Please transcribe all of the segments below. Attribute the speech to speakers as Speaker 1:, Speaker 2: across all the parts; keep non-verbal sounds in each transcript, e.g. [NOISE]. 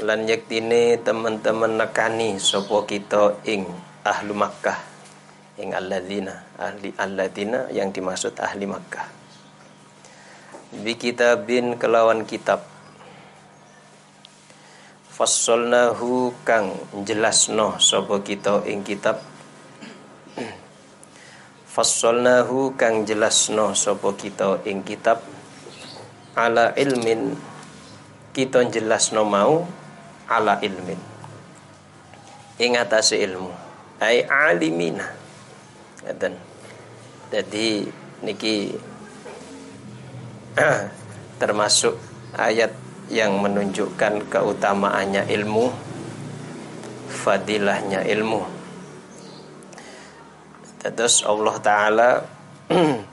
Speaker 1: lan yektine teman-teman nekani sapa kita ing ahlu Makkah. Ing alladzina ahli alladzina yang dimaksud ahli Makkah. Bi kitabin kelawan kitab. Fassalnahu kang jelasno sapa kita ing kitab. Fassalnahu kang jelasno sapa kita ing kitab. Ala ilmin kita jelasno mau ala ilmin. Ing atase ilmu. Ai alimina. Ngaten jadi niki [CLEARS THROAT] termasuk ayat yang menunjukkan keutamaannya ilmu fadilahnya ilmu. Terus Allah taala [CLEARS THROAT]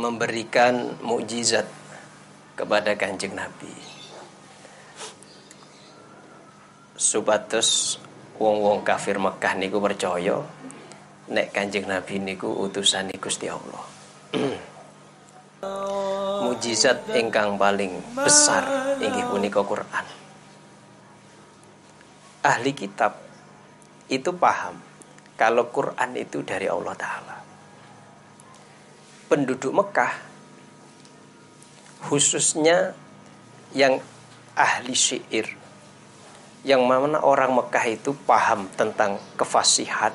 Speaker 1: memberikan mukjizat kepada kanjeng Nabi supados wong-wong kafir Mekah niku percaya nek kanjeng Nabi niku utusan Gusti Allah. [CLEARS THROAT] Mujizat ingkang paling besar inggih punika Quran. Ahli kitab itu paham kalau Quran itu dari Allah taala. Penduduk Mekah khususnya yang ahli syair yang mana orang Mekah itu paham tentang kefasihan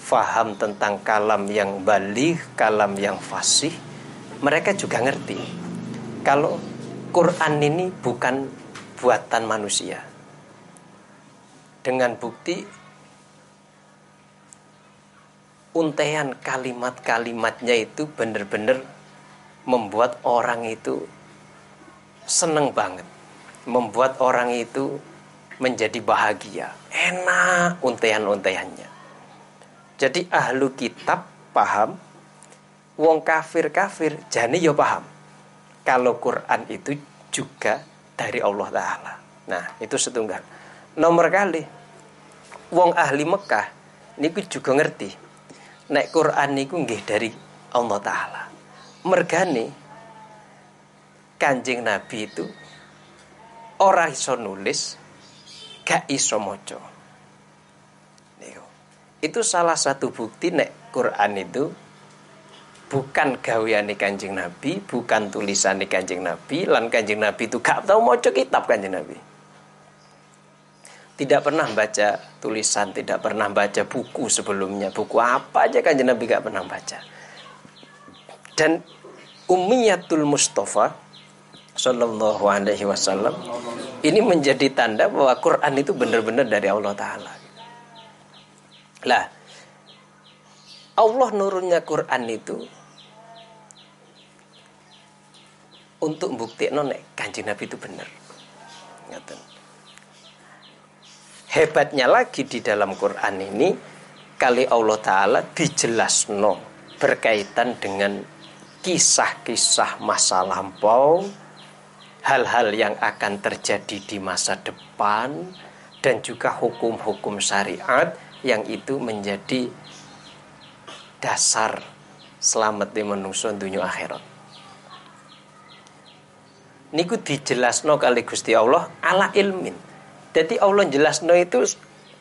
Speaker 1: faham tentang kalam yang balik, kalam yang fasih. Mereka juga ngerti kalau Quran ini bukan buatan manusia. Dengan bukti untean kalimat-kalimatnya itu benar-benar membuat orang itu seneng banget membuat orang itu menjadi bahagia. Enak untean-unteannya. Jadi ahlu kitab paham wong kafir-kafir jani yo ya paham. Kalau Quran itu juga dari Allah Ta'ala. Nah itu setunggal. Nomor kali wong ahli Mekah niku juga ngerti nek Quran niku nggih dari Allah taala. Mergane Kanjeng Nabi itu ora iso nulis, gak iso maca. Itu salah satu bukti nek Quran itu bukan gaweane Kanjeng Nabi, bukan tulisane Kanjeng Nabi, lan Kanjeng Nabi itu gak tahu maca kitab Kanjeng Nabi tidak pernah baca tulisan, tidak pernah baca buku sebelumnya. Buku apa aja kan Nabi gak pernah baca. Dan Ummiyatul Mustafa Sallallahu Alaihi Wasallam ini menjadi tanda bahwa Quran itu benar-benar dari Allah Taala. Lah, Allah nurunnya Quran itu untuk bukti nonek kanjeng Nabi itu benar. Hebatnya lagi di dalam Quran ini kali Allah Ta'ala dijelasno berkaitan dengan kisah-kisah masa lampau hal-hal yang akan terjadi di masa depan dan juga hukum-hukum syariat yang itu menjadi dasar selamat di manusia dunia akhirat. Niku dijelasno kali Gusti Allah ala ilmin jadi Allah jelas no itu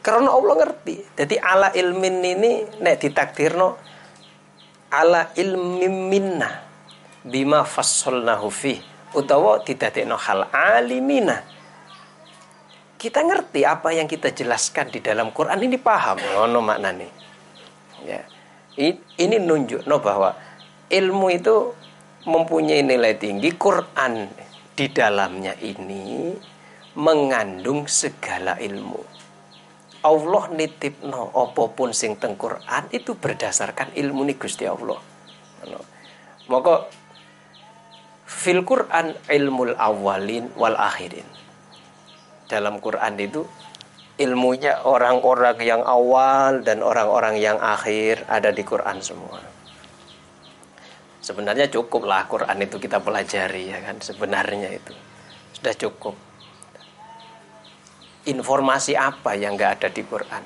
Speaker 1: karena Allah ngerti. Jadi ala ilmin ini nek ditakdirno ala ilmin minna bima fassalnahu fi utawa didadekno hal alimina. Kita ngerti apa yang kita jelaskan di dalam Quran ini paham ngono maknane. Ya. Ini nunjuk no bahwa ilmu itu mempunyai nilai tinggi Quran di dalamnya ini mengandung segala ilmu. Allah nitipno apa pun sing teng Quran itu berdasarkan ilmu nih Gusti Allah. Maka fil Quran ilmul awalin wal akhirin. Dalam Quran itu ilmunya orang-orang yang awal dan orang-orang yang akhir ada di Quran semua. Sebenarnya cukuplah Quran itu kita pelajari ya kan sebenarnya itu sudah cukup informasi apa yang nggak ada di Quran?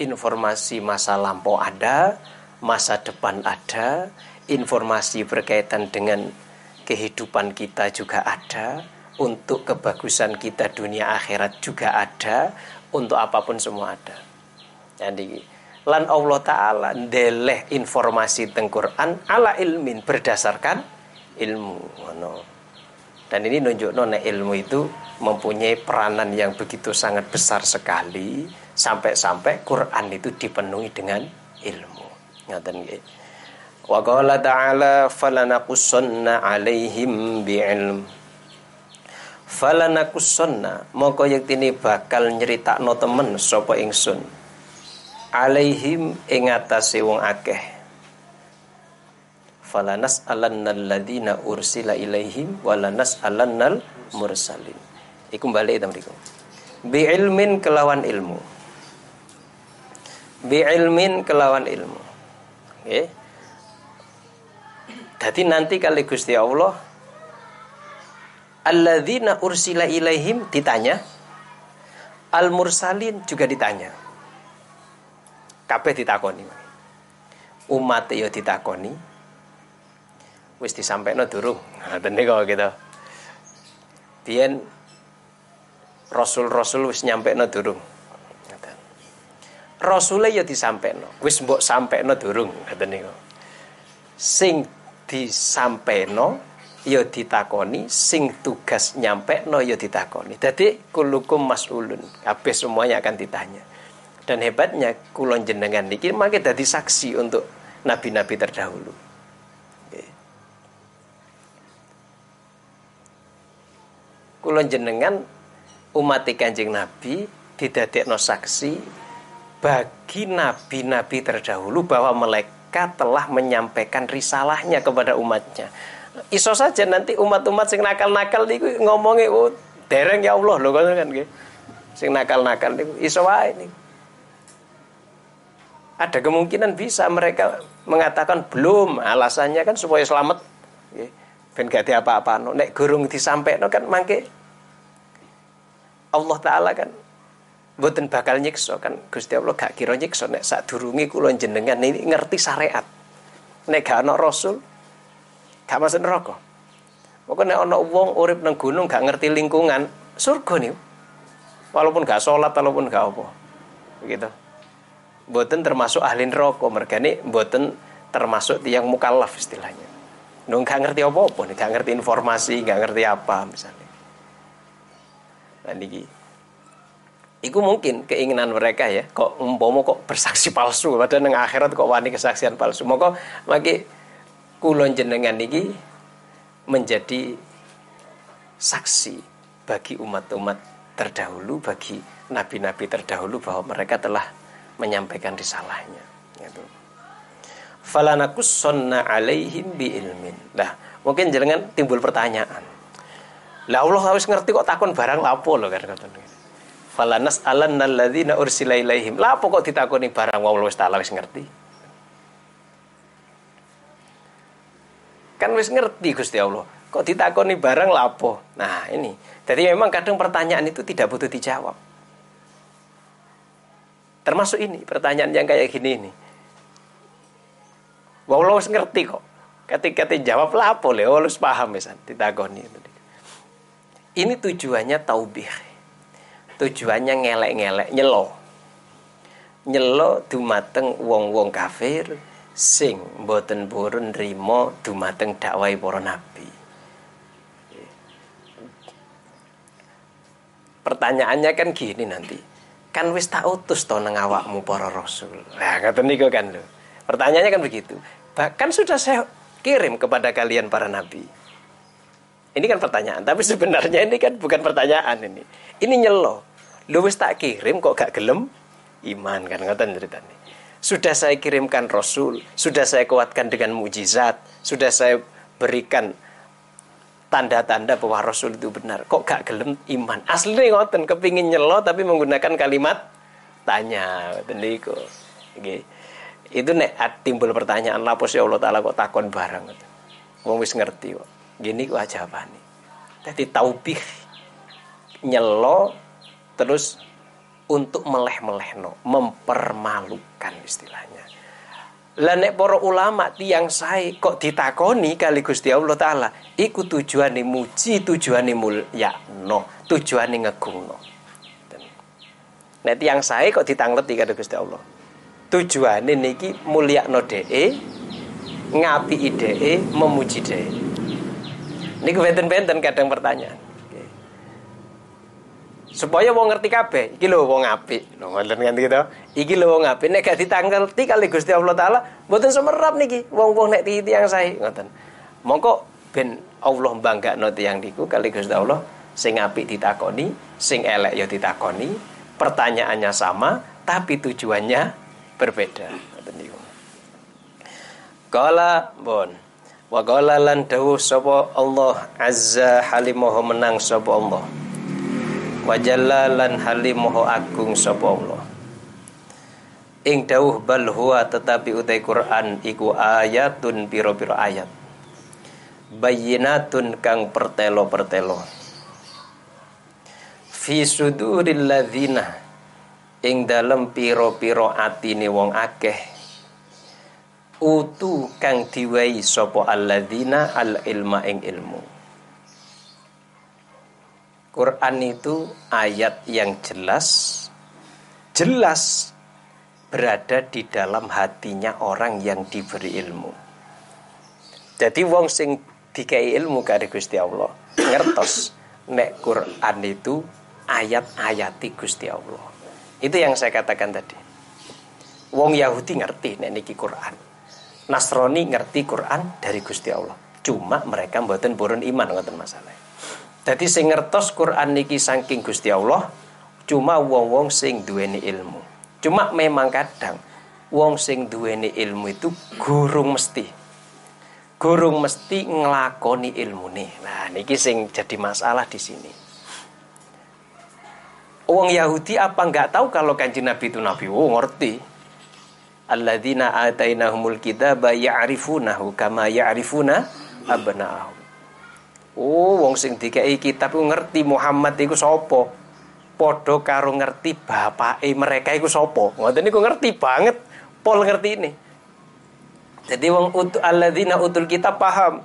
Speaker 1: Informasi masa lampau ada, masa depan ada, informasi berkaitan dengan kehidupan kita juga ada, untuk kebagusan kita dunia akhirat juga ada, untuk apa pun semua ada. Jadi lan Allah taala ndeleh informasi teng Quran ala ilmin berdasarkan ilmu. Dan ini nunjuk nona ilmu itu mempunyai peranan yang begitu sangat besar sekali sampai-sampai Quran itu dipenuhi dengan ilmu. Ngaten nggih. Wa qala ta'ala falanaqussanna 'alaihim bi'ilm. Falanakussanna moko yektine bakal nyeritakno temen sapa ingsun. Alaihim ing atase wong akeh. Falanas alannal ladina ursila ilaihim walanas alannal mursalin. Iku balik itu mriku. Bi ilmin kelawan ilmu. Bi ilmin kelawan ilmu. Nggih. Okay. Jadi nanti kali Gusti Allah Alladzina ursila ilaihim ditanya Al mursalin juga ditanya. Kabeh ditakoni. Umat ya ditakoni. Wis disampaikan durung. Ngoten kok gitu. Biyen Rasul-rasul wis nyampe durung. Rasulnya ya disampaikan Wis mbok no durung. Ngoten niku. Sing disampeno ya ditakoni sing tugas nyampe no ya ditakoni. Jadi kulukum mas'ulun kabeh semuanya akan ditanya. Dan hebatnya kulon jenengan niki makin jadi saksi untuk nabi-nabi terdahulu. Kulon jenengan umat kanjeng nabi no saksi bagi nabi-nabi terdahulu bahwa mereka mereka telah menyampaikan risalahnya kepada umatnya. Iso saja nanti umat-umat sing nakal-nakal niku ngomongi oh, dereng ya Allah lho kan nggih. Sing nakal-nakal niku iso wae niku. Ada kemungkinan bisa mereka mengatakan belum, alasannya kan supaya selamat nggih. Ben gak apa-apa no. Nek gurung disampaikan kan mangke Allah taala kan mboten bakal nyiksa kan Gusti Allah gak kira nyiksa nek sadurunge kula jenengan ini ngerti syariat. Nek gak ana rasul gak masuk neraka. Pokoke nek ana wong urip nang gunung gak ngerti lingkungan, surga nih. Walaupun gak sholat, walaupun gak apa. Begitu. Mboten termasuk ahli neraka, mergane mboten termasuk tiang mukallaf istilahnya. Nung gak ngerti apa-apa, gak ngerti informasi, gak ngerti apa misalnya. Nah niki Iku mungkin keinginan mereka ya. Kok umpomo kok bersaksi palsu, padahal nang akhirat kok wani kesaksian palsu. Maka maki kulon jenengan niki menjadi saksi bagi umat-umat terdahulu, bagi nabi-nabi terdahulu bahwa mereka telah menyampaikan risalahnya. Gitu. Falanakus sonna alaihim bi ilmin. Nah, mungkin jenengan timbul pertanyaan. Lah Allah harus ngerti kok takon barang lapo loh kan falanas alan alladzina ursila ilaihim. Lah kok ditakoni barang wong wis taala wis ngerti. Kan wis ngerti Gusti Allah. Kok ditakoni barang lapo? Nah, ini. Jadi memang kadang pertanyaan itu tidak butuh dijawab. Termasuk ini, pertanyaan yang kayak gini ini. Wong wis ngerti kok. Ketika dijawab lapo le, wis paham misan ditakoni. Ini tujuannya taubih tujuannya ngelek-ngelek nyelo nyelo dumateng wong-wong kafir sing boten purun nrimo dumateng dakwah para nabi. Pertanyaannya kan gini nanti. Kan wis tak utus to nang awakmu para rasul. Nah ngoten niku kan lho. Pertanyaannya kan begitu. Bahkan sudah saya kirim kepada kalian para nabi. Ini kan pertanyaan tapi sebenarnya ini kan bukan pertanyaan ini. Ini nyelo lu wis tak kirim kok gak gelem? Iman kan ngoten ceritanya sudah saya kirimkan rasul sudah saya kuatkan dengan mujizat sudah saya berikan tanda-tanda bahwa rasul itu benar. Kok gak gelem? Iman. Asli ngoten kepingin nyelo tapi menggunakan kalimat tanya. Ngoten niku. Okay. itu nek timbul pertanyaan lapor ya Allah taala kok takon barang wong wis ngerti kok. Gini kok jawabane jadi taubih nyelo terus untuk meleh-meleh no, mempermalukan istilahnya. Lah nek para ulama tiang sae kok ditakoni kali Gusti Allah taala, iku tujuane muji, tujuane no, tujuane ngegungno. Nek tiang sae kok ditangleti kali Gusti Allah. Tujuane niki mulyakno dhek, ngapi ide, memuji dhek. Niku benten-benten kadang pertanyaan supaya wong ngerti kabeh iki lho wong apik. Lho ngoten kan gitu. Iki lho wong apik. Nek gak ditangkelti kali Gusti Allah taala mboten semerap niki wong-wong nek tiyang sae ngoten. Mongko ben Allah banggakno tiyang niku kali Gusti Allah sing apik ditakoni sing elek ya ditakoni pertanyaannya sama tapi tujuannya berbeda. Ngoten niku. Kala bon wa qala lan dawuh sapa Allah azza halimahu menang sapa Allah wajallalan halimuhu agung sapa Allah. Ing dawuh bal huwa tetapi utai Quran iku ayatun piro-piro ayat. Bayinatun kang pertelo-pertelo. Fi suduril ladzina ing dalem piro-piro atine wong akeh. Utu kang diwai sapa alladzina al ilma ing ilmu Quran itu ayat yang jelas jelas berada di dalam hatinya orang yang diberi ilmu. Jadi wong sing dikai ilmu kare Gusti Allah ngertos nek Quran itu ayat-ayati Gusti Allah. Itu yang saya katakan tadi. Wong Yahudi ngerti nek niki Quran. Nasrani ngerti Quran dari Gusti Allah. Cuma mereka mboten purun iman ngoten masalah. Jadi sing ngertos Quran niki saking Gusti Allah cuma wong-wong sing duweni ilmu. Cuma memang kadang wong sing duweni ilmu itu gurung mesti. Gurung mesti ngelakoni ilmu nih. Nah, niki sing jadi masalah di sini. Wong Yahudi apa nggak tahu kalau kanjeng Nabi itu Nabi? Oh, ngerti. Alladzina atainahumul kitaba ya'rifunahu kama ya'rifuna abna'ahum. Oh, wong sing dikai kitab ku ngerti Muhammad iku sapa. Padha karo ngerti bapake mereka iku sapa. Ngoten niku ngerti banget. Pol ngerti ini. Jadi wong utu alladzina utul kitab paham.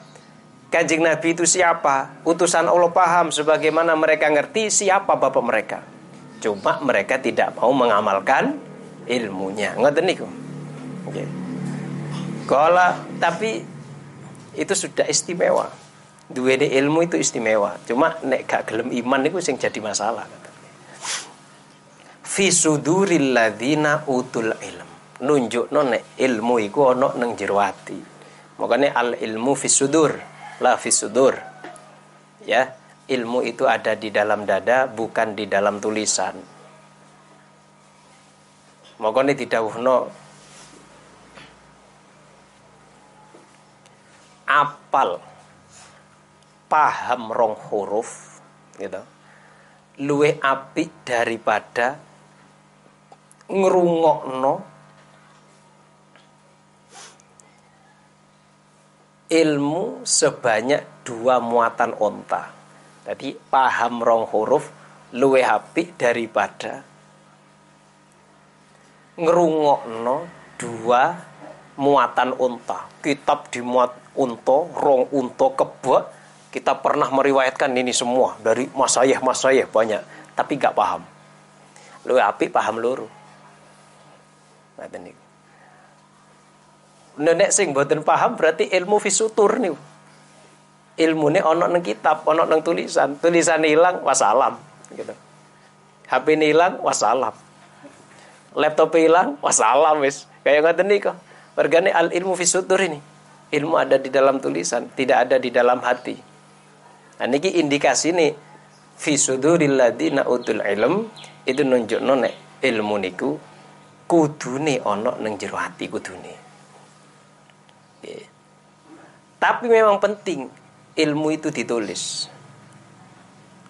Speaker 1: Kanjeng Nabi itu siapa? Utusan Allah paham sebagaimana mereka ngerti siapa bapak mereka. Cuma mereka tidak mau mengamalkan ilmunya. Ngoten niku. Oke. Okay. Kala tapi itu sudah istimewa duweni ilmu itu istimewa. Cuma nek gak gelem iman niku sing jadi masalah Fi suduril utul ilm. Nunjukno nek ilmu iku ana nang jero ati. Makane al ilmu fi sudur, la fi sudur. Ya, ilmu itu ada di dalam dada bukan di dalam tulisan. Makane didhawuhno apal paham rong huruf gitu luwe api daripada ngerungokno ilmu sebanyak dua muatan onta. Jadi paham rong huruf luwe api daripada ngerungokno dua muatan unta. Kitab dimuat unta, rong unta kebak kita pernah meriwayatkan ini semua dari masayah masayah banyak, tapi gak paham. Lu api paham luru. Niku. Nenek sing boten paham berarti ilmu fisutur nih. Ilmune ono neng kitab, ono neng tulisan. Tulisan hilang, wasalam. Gitu. HP hilang, wasalam. Laptop hilang, wasalam wis. Kayak ngoten niku. Mergane al ilmu fisutur ini. Ilmu ada di dalam tulisan, tidak ada di dalam hati. Nah niki indikasi nih fi suduril ladina utul ilm itu nunjukno nek ilmu niku kudune ana nang jero ati kudune. Tapi memang penting ilmu itu ditulis.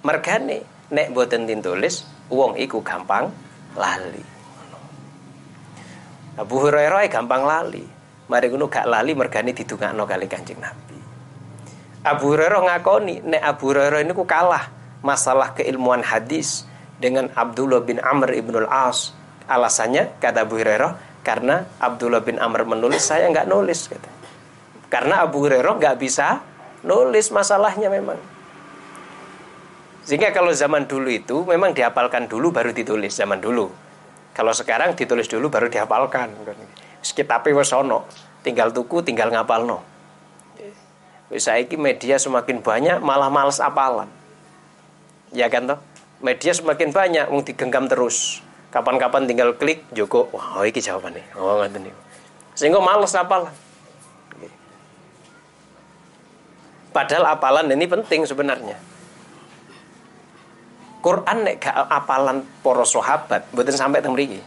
Speaker 1: Mergane nek boten ditulis wong iku gampang lali. Abu Hurairah gampang lali. Mari ngono gak lali mergane didongakno kali Kanjeng Nabi. Abu Hurairah ngakoni nek Abu Hurairah ini ku kalah masalah keilmuan hadis dengan Abdullah bin Amr ibn al-As. Alasannya kata Abu Hurairah Karena Abdullah bin Amr menulis, saya nggak nulis. Kata. Karena Abu Hurairah nggak bisa nulis masalahnya memang. Sehingga kalau zaman dulu itu memang dihafalkan dulu baru ditulis zaman dulu. Kalau sekarang ditulis dulu baru dihafalkan. Kitabnya wis ono, tinggal tuku, tinggal ngapalno. Saiki media semakin banyak malah males apalan. Ya kan toh? Media semakin banyak mau digenggam terus. Kapan-kapan tinggal klik Joko, wah oh, ini jawabannya. Oh ngoten niku. Sehingga males apalan. Padahal apalan ini penting sebenarnya. Quran nek gak apalan para sahabat mboten sampai teng mriki.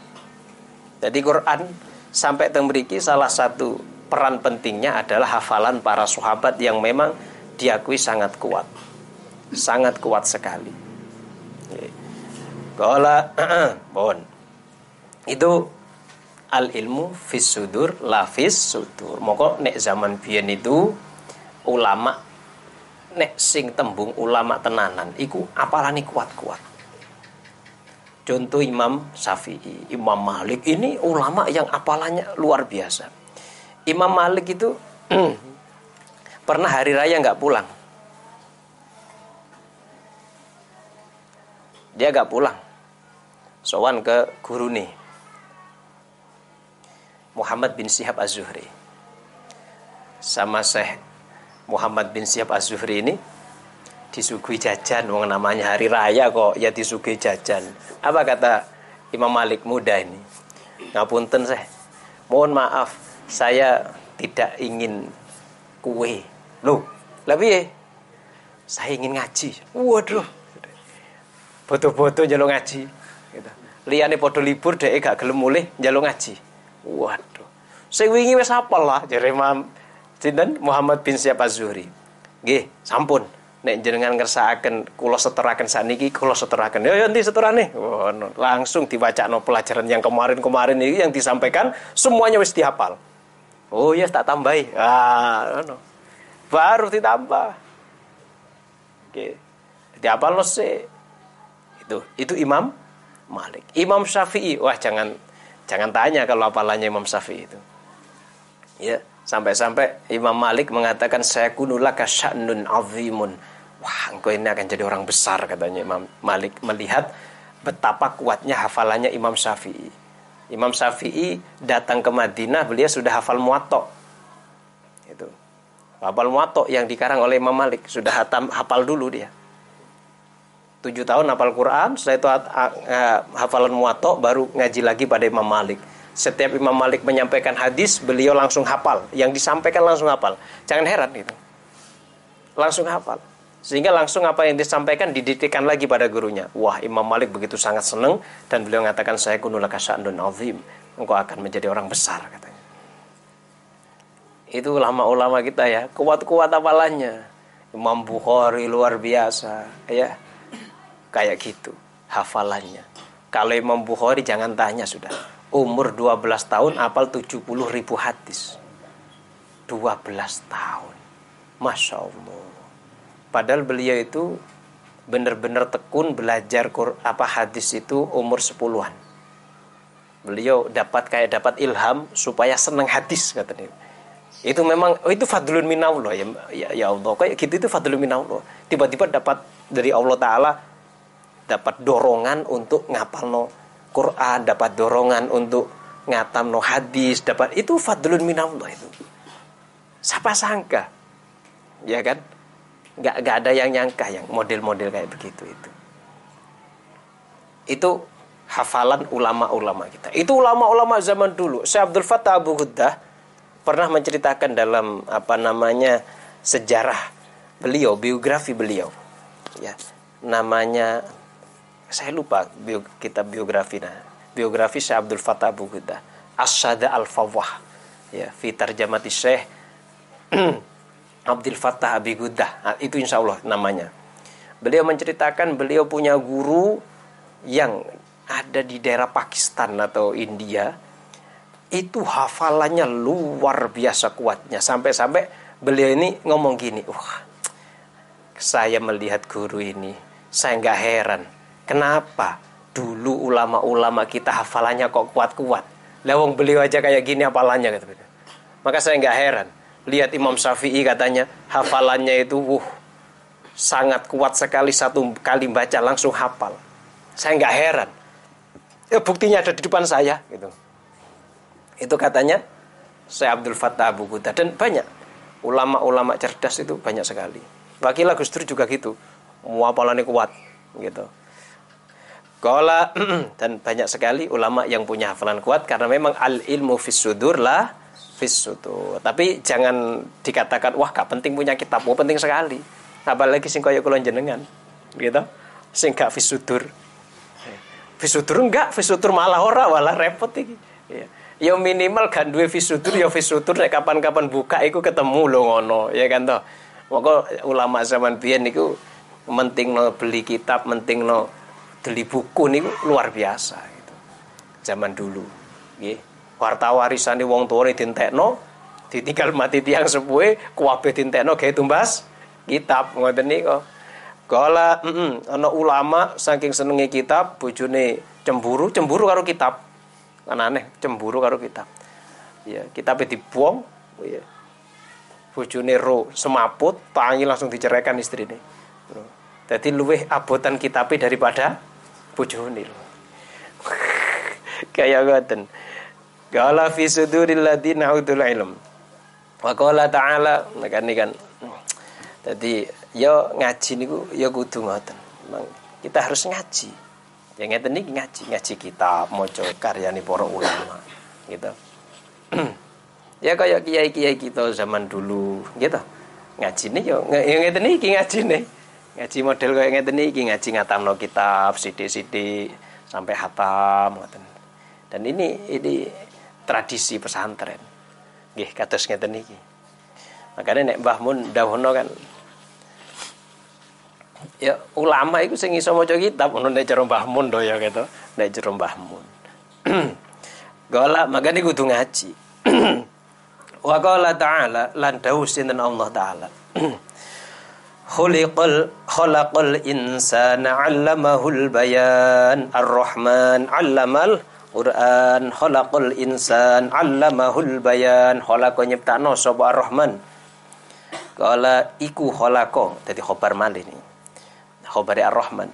Speaker 1: Jadi Quran sampai teng mriki salah satu peran pentingnya adalah hafalan para sahabat yang memang diakui sangat kuat. Sangat kuat sekali. Kala bon. [CLEARS THROAT] Itu al ilmu fis sudur la fis sudur. Moko nek zaman biyen itu ulama nek sing tembung ulama tenanan iku apalane kuat-kuat. Contoh Imam Syafi'i, Imam Malik ini ulama yang apalannya luar biasa. Imam Malik itu pernah hari raya nggak pulang. Dia nggak pulang. Sowan ke guru nih. Muhammad bin Sihab Az-Zuhri. Sama Syekh Muhammad bin Siap Az-Zuhri ini disuguhi jajan wong namanya hari raya kok ya disuguhi jajan apa kata Imam Malik muda ini ngapunten saya mohon maaf saya tidak ingin kue loh lebih ya saya ingin ngaji waduh foto-foto jalur ngaji gitu. liane podo libur deh gak gelem mulih jalur ngaji waduh saya ingin wes apal lah jadi Sinten Muhammad bin Syihab Az-Zuhri. Nggih, sampun. Nek jenengan ngersakaken kula seteraken saniki, kula seteraken. Ya ya endi seterane? Oh, no. langsung no pelajaran yang kemarin-kemarin ini yang disampaikan semuanya wis dihafal. Oh ya tak tambahi. Ah, no. Baru ditambah. Oke. Dihafal no se. Itu itu Imam Malik. Imam Syafi'i, wah jangan jangan tanya kalau hafalannya Imam Syafi'i itu. Ya. Sampai-sampai Imam Malik mengatakan saya kunulaka sya'nun azimun. Wah, engkau ini akan jadi orang besar katanya Imam Malik melihat betapa kuatnya hafalannya Imam Syafi'i. Imam Syafi'i datang ke Madinah, beliau sudah hafal muwatta. Itu. Hafal muwatta yang dikarang oleh Imam Malik, sudah hatam, hafal dulu dia. Tujuh tahun hafal Quran, setelah itu hafalan muwatta baru ngaji lagi pada Imam Malik setiap Imam Malik menyampaikan hadis, beliau langsung hafal. Yang disampaikan langsung hafal. Jangan heran itu. Langsung hafal. Sehingga langsung apa yang disampaikan didiktikan lagi pada gurunya. Wah, Imam Malik begitu sangat senang dan beliau mengatakan saya kunulaka sya'nun azim. Engkau akan menjadi orang besar katanya. Itu ulama-ulama kita ya, kuat-kuat apalannya. Imam Bukhari luar biasa, ya. Kayak gitu hafalannya. Kalau Imam Bukhari jangan tanya sudah umur 12 tahun apal 70 ribu hadis 12 tahun Masya Allah padahal beliau itu benar-benar tekun belajar apa hadis itu umur 10-an beliau dapat kayak dapat ilham supaya senang hadis katanya itu memang oh itu fadlun minallah ya, ya ya Allah kayak gitu itu fadlun minallah tiba-tiba dapat dari Allah taala dapat dorongan untuk ngapal no Quran, dapat dorongan untuk ngatam no hadis, dapat itu fadlun minallah itu. Siapa sangka? Ya kan? Gak, gak ada yang nyangka yang model-model kayak begitu itu. Itu hafalan ulama-ulama kita. Itu ulama-ulama zaman dulu. Syekh Abdul Fattah Abu Ghuddah pernah menceritakan dalam apa namanya sejarah beliau, biografi beliau. Ya, namanya saya lupa bio, kitab biografi nah biografi Syekh Abdul Fattah Abu Ghuddah Asyada Al-Fawwah ya fi tarjamati Syekh [CLEARS THROAT] Abdul Fattah Abi Ghuddah nah, itu insya Allah namanya beliau menceritakan beliau punya guru yang ada di daerah Pakistan atau India itu hafalannya luar biasa kuatnya sampai-sampai beliau ini ngomong gini wah saya melihat guru ini saya nggak heran Kenapa? Dulu ulama-ulama kita hafalannya kok kuat-kuat. Lawang beliau aja kayak gini apalannya gitu. Maka saya nggak heran. Lihat Imam Syafi'i katanya hafalannya itu wuh, sangat kuat sekali satu kali baca langsung hafal. Saya nggak heran. Ya, buktinya ada di depan saya gitu. Itu katanya saya Abdul Fattah Abu Qudah dan banyak ulama-ulama cerdas itu banyak sekali. Wakil Gus Dur juga gitu. Muapalannya kuat gitu. Kola [CLEARS THROAT] dan banyak sekali ulama yang punya hafalan kuat karena memang al ilmu fis sudur lah fis sudur. Tapi jangan dikatakan wah gak penting punya kitab, wah penting sekali. Apalagi sing kaya kula jenengan, gitu. Sing gak fis sudur. Fis sudur enggak, fis sudur malah ora, malah repot iki. Ya ya minimal kan dua visutur ya visutur nek kapan-kapan buka iku ketemu lo ngono ya kan toh maka ulama zaman biyen niku menting no beli kitab menting no beli buku niku luar biasa gitu zaman dulu nggih warta warisane wong tuane dintekno ditinggal mati tiang sepuhe kuwabe dintekno gawe tumbas kitab. Ngoten niku. Kala mm -mm, ana ulama saking senenge kitab bojone cemburu cemburu karo kitab. Kan aneh cemburu karo kita ya kita dibuang ya bojone ro semaput tangi langsung diceraikan istri ini jadi luweh abotan kitabe daripada bojone [LAUGHS] kayak ngoten Qala fi suduril ladina utul ilm. Wa qala ta'ala kan kan. Jadi yo ngaji niku yo kudu ngoten. Kita harus ngaji. Ya ngeten niki ngaji, ngaji kitab, maca karyane para ulama, gitu. [CLEARS THROAT] ya kayak kiai-kiai kita zaman dulu, gitu. Ngaji nih yo, ya ngeten niki ngaji nih. Ngaji model kayak ngeten niki ngaji ngatamno kitab sithik-sithik sampai hatam ngoten. Dan ini ini tradisi pesantren. Nggih kados ngeten niki. Makanya nek Mbah Mun dawuhno kan ya ulama itu sing iso maca kitab ngono nek cara Mbah Mun do ya gitu nek cara Mbah Mun [CLEARS THROAT] Gola makane kudu ngaji [CLEARS THROAT] wa qala ta'ala lan dawuh sinten Allah taala [CLEARS THROAT] Khuliqal khalaqal insana 'allamahul bayan ar-rahman 'allamal Quran khalaqal insan 'allamahul bayan. Khalaqa nyiptakno sapa ar-rahman. Kala iku khalaqa dadi khobar malih nih khabari Ar-Rahman.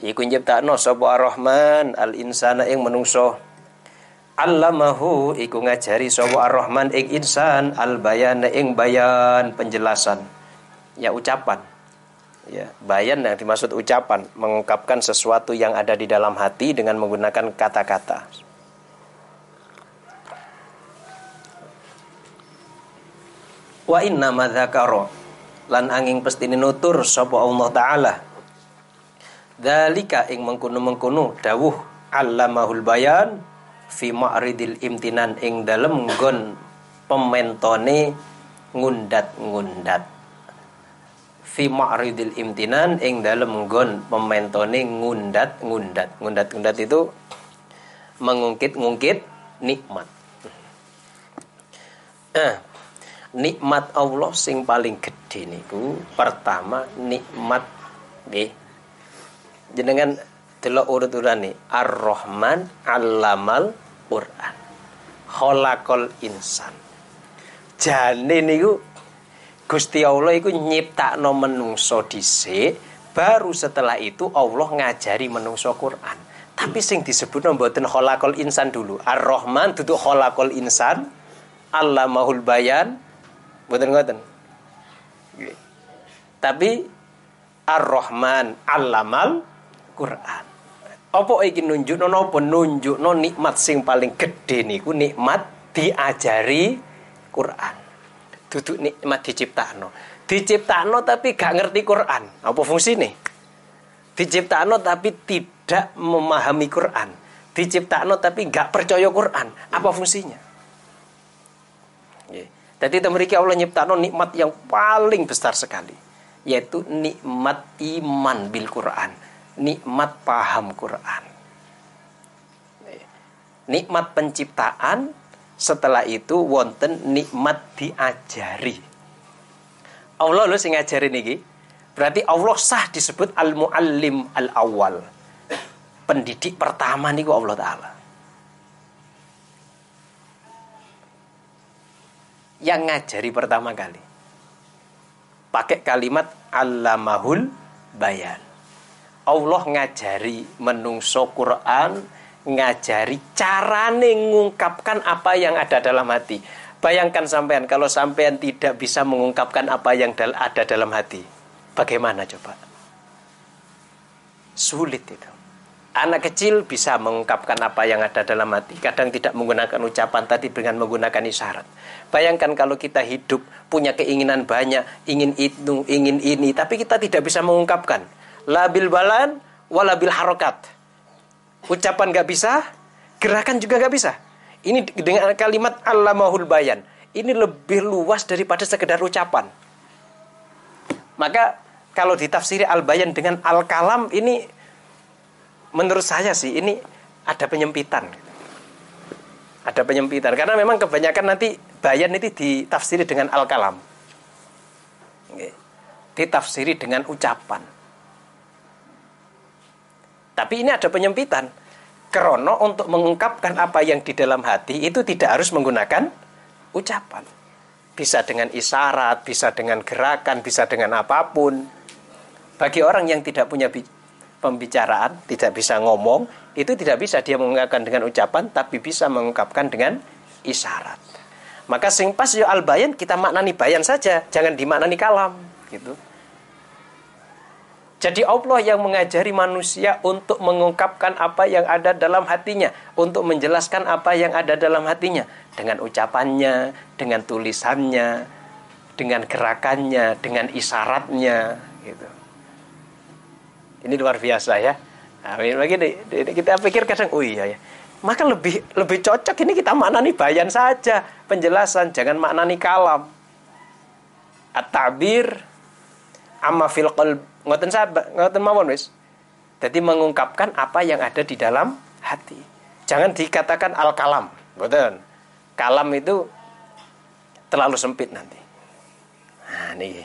Speaker 1: Iku nyiptakno sapa Ar-Rahman al insana ing menungso Allamahu iku ngajari sapa Ar-Rahman ing insan al bayan ing bayan. Penjelasan. Ya ucapan ya bayan yang dimaksud ucapan mengungkapkan sesuatu yang ada di dalam hati dengan menggunakan kata-kata wa inna madzakara lan angin pestine nutur sapa Allah taala Dalika ing mengkono-mengkono dawuh allamahul bayan fi ma'ridil imtinan ing dalem nggon pementone ngundat-ngundat. Fi ma'ridil imtinan ing dalem nggon pementone ngundat-ngundat. Ngundat-ngundat itu mengungkit-ngungkit nikmat. Eh, nikmat Allah sing paling gede niku pertama nikmat nggih jenengan delok urut-urane Ar-Rahman Allamal Quran. Khalaqal insan. Jane niku Gusti Allah iku nyiptakno menungso dhisik, baru setelah itu Allah ngajari menungso Quran. Tapi sing disebut mboten khalaqal insan dulu. Ar-Rahman duduk khalaqal insan, Allamahul bayan. Mboten ngoten. Tapi Ar-Rahman allamal Quran. Apa iki nunjukno napa nunjukno nikmat sing paling gede niku nikmat diajari Quran. Duduk nikmat diciptakno. Diciptakno tapi gak ngerti Quran. Apa fungsine? Diciptakno tapi tidak memahami Quran. Diciptakno tapi gak percaya Quran. Apa fungsinya? Jadi memiliki Allah nyiptakno nikmat yang paling besar sekali yaitu nikmat iman bil Quran nikmat paham Quran. Nikmat penciptaan setelah itu wonten nikmat diajari. Allah lu sing ngajari niki. Berarti Allah sah disebut al-muallim al-awwal. Pendidik pertama niku Allah taala. yang ngajari pertama kali. Pakai kalimat Allamahul bayan. Allah ngajari menungso Quran, ngajari cara mengungkapkan apa yang ada dalam hati. Bayangkan sampean kalau sampean tidak bisa mengungkapkan apa yang ada dalam hati. Bagaimana coba? Sulit itu. Anak kecil bisa mengungkapkan apa yang ada dalam hati. Kadang tidak menggunakan ucapan tadi dengan menggunakan isyarat. Bayangkan kalau kita hidup punya keinginan banyak, ingin itu, ingin ini, tapi kita tidak bisa mengungkapkan. Labil balan, walabil harokat. Ucapan gak bisa, gerakan juga gak bisa. Ini dengan kalimat Allah mahul bayan. Ini lebih luas daripada sekedar ucapan. Maka kalau ditafsiri al-bayan dengan al-kalam ini menurut saya sih ini ada penyempitan. Ada penyempitan karena memang kebanyakan nanti bayan itu ditafsiri dengan al-kalam. Ditafsiri dengan ucapan. Tapi ini ada penyempitan. Krono untuk mengungkapkan apa yang di dalam hati itu tidak harus menggunakan ucapan. Bisa dengan isyarat, bisa dengan gerakan, bisa dengan apa pun. Bagi orang yang tidak punya pembicaraan, tidak bisa ngomong, itu tidak bisa dia mengungkapkan dengan ucapan, tapi bisa mengungkapkan dengan isyarat. Maka sing pas yo al bayan kita maknani bayan saja, jangan dimaknani kalam, gitu. Jadi Allah yang mengajari manusia untuk mengungkapkan apa yang ada dalam hatinya, untuk menjelaskan apa yang ada dalam hatinya dengan ucapannya, dengan tulisannya, dengan gerakannya, dengan isyaratnya, gitu. Ini luar biasa ya. Nah, begini, kita pikir kadang, oh iya ya. Maka lebih lebih cocok ini kita maknani bayan saja, penjelasan, jangan maknani kalam. At-tabir amma fil qalb. Ngoten sahabat, ngoten mawon wis. Jadi mengungkapkan apa yang ada di dalam hati. Jangan dikatakan al-kalam. Betul. Kalam itu terlalu sempit nanti. Nah, nih.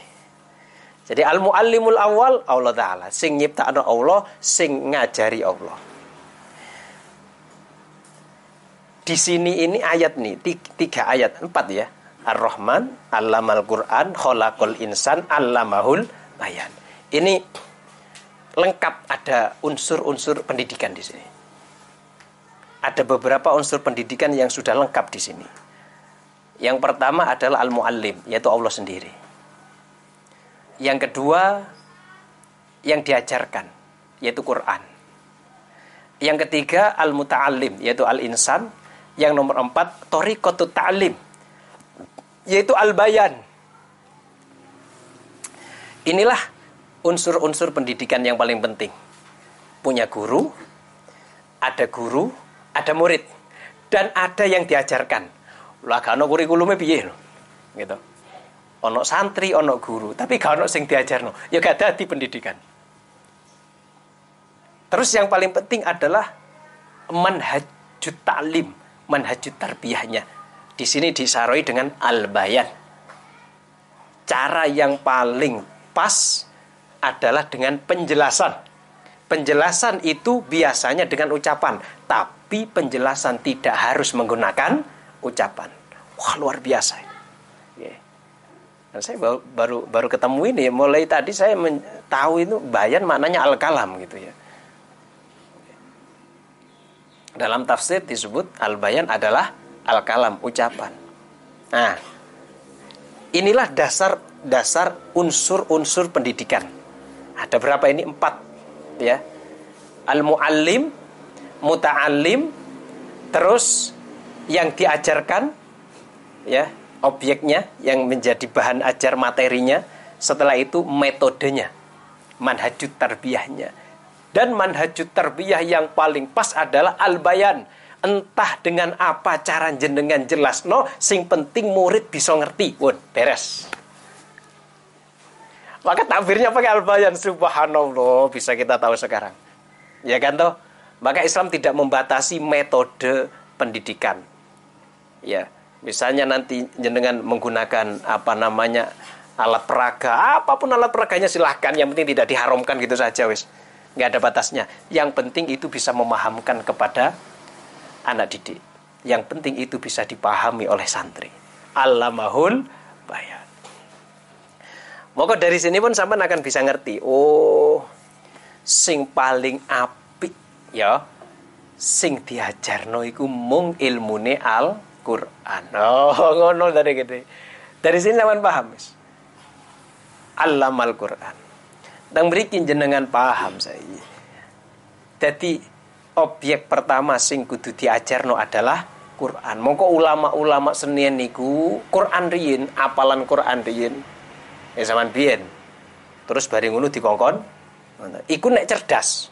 Speaker 1: Jadi al muallimul awal Allah taala sing nyiptakno Allah, sing ngajari Allah. Di sini ini ayat nih, tiga ayat, empat ya. Ar-Rahman, Allamal Quran, Khalaqal Insan, Allamahul Bayan. Ini lengkap ada unsur-unsur pendidikan di sini. Ada beberapa unsur pendidikan yang sudah lengkap di sini. Yang pertama adalah al-muallim, yaitu Allah sendiri. Yang kedua yang diajarkan yaitu Quran. Yang ketiga al-muta'allim yaitu al-insan. Yang nomor empat tariqatut ta'lim yaitu al-bayan. Inilah unsur-unsur pendidikan yang paling penting. Punya guru, ada guru, ada murid dan ada yang diajarkan. Lah kan kurikulumnya piye Gitu ono santri, ono guru, tapi gak ono sing diajarno, ya gak ada di pendidikan. Terus yang paling penting adalah manhajut ta'lim, manhajut tarbiyahnya. Di sini disaroi dengan al-bayan. Cara yang paling pas adalah dengan penjelasan. Penjelasan itu biasanya dengan ucapan, tapi penjelasan tidak harus menggunakan ucapan. Wah, luar biasa. Dan saya baru, baru baru ketemu ini mulai tadi saya tahu itu bayan maknanya al-kalam gitu ya. Dalam tafsir disebut al-bayan adalah al-kalam ucapan. Nah, inilah dasar dasar unsur-unsur pendidikan. Ada berapa ini? Empat ya. Al-muallim, muta'allim, terus yang diajarkan ya, objeknya yang menjadi bahan ajar materinya setelah itu metodenya manhajut tarbiyahnya. Dan manhajut tarbiyah yang paling pas adalah al-bayan. Entah dengan apa cara jenengan jelas. No sing penting murid bisa ngerti. Won beres maka takbirnya pakai al-bayan subhanallah bisa kita tahu sekarang ya kan toh maka Islam tidak membatasi metode pendidikan ya Misalnya nanti jenengan menggunakan apa namanya alat peraga, apa pun alat peraganya silahkan. Yang penting tidak diharamkan gitu saja wis. Nggak ada batasnya. Yang penting itu bisa memahamkan kepada anak didik. Yang penting itu bisa dipahami oleh santri. Allamahul bayan. Maka dari sini pun sampai akan bisa ngerti. Oh, sing paling apik ya sing diajarno iku mung ilmune Al-Qur'an. Oh, [LAUGHS] ngono dari gede. Dari sini sampean paham, Mas. Allamal Qur'an. Dan berikin jenengan paham saya. Jadi objek pertama sing kudu diajarno adalah Quran. Mongko ulama-ulama senian niku Quran riyin, apalan Quran riyin. Ya zaman biyen. Terus bareng ngono dikongkon. Iku nek cerdas.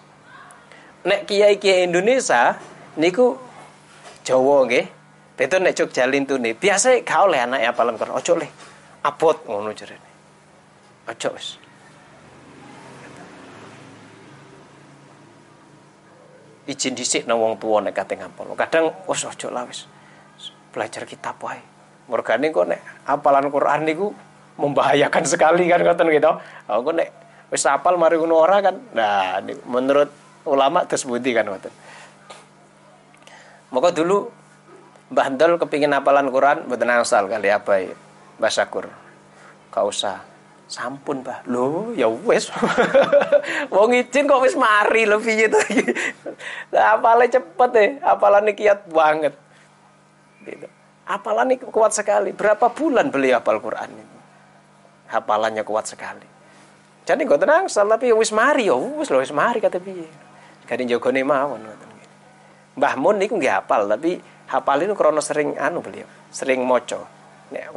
Speaker 1: Nek kiai-kiai Indonesia niku Jawa nggih. Betul nek jalin nih. Biasa gak oleh anak apalan Quran. Ojo le. Abot ngono. Ojo wis. izin dhisik nang wong tuwa nek kate ngapal. Kadang wis aja lah wis. Belajar kitab wae. Mergane kok nek apalan Quran niku membahayakan sekali kan ngoten gitu. Aku nek wis apal mari ngono ora kan. Nah, menurut ulama terus budi kan ngoten. Maka dulu Mbah Ndol kepingin apalan Quran mboten asal kali apa ya. Mbah Sakur. Kau usah sampun bah lo ya wes [LAUGHS] wong izin kok wis mari lo piye to iki apale cepet deh apalane kiat banget gitu apalan ini kuat sekali berapa bulan beli hafal Quran itu hafalannya kuat sekali. Jadi gue tenang tapi ya wis mari ya wis lo wis mari kata piye. Kadang jogone mawon ngoten Mbah Mun niku nggih hafal tapi hafal itu krono sering anu beliau sering moco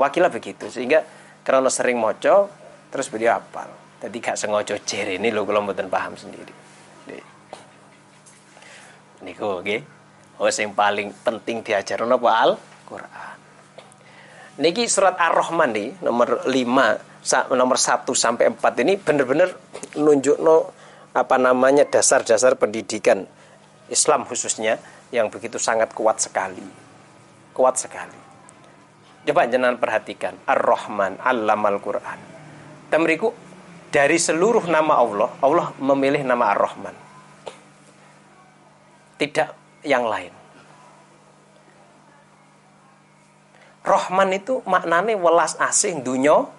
Speaker 1: wakilah begitu sehingga krono sering moco terus beliau apal jadi gak sengaja jer ini lo kalau mboten paham sendiri. Niku oke oh yang paling penting diajar apa? Al Quran niki surat Ar-Rahman nih nomor 5 nomor 1 sampai 4 ini bener-bener nunjuk no apa namanya dasar-dasar pendidikan Islam khususnya yang begitu sangat kuat sekali kuat sekali coba jangan perhatikan Ar-Rahman Allamal Quran Tamriku dari seluruh nama Allah, Allah memilih nama Ar-Rahman. Tidak yang lain. Rahman itu maknanya welas asing dunia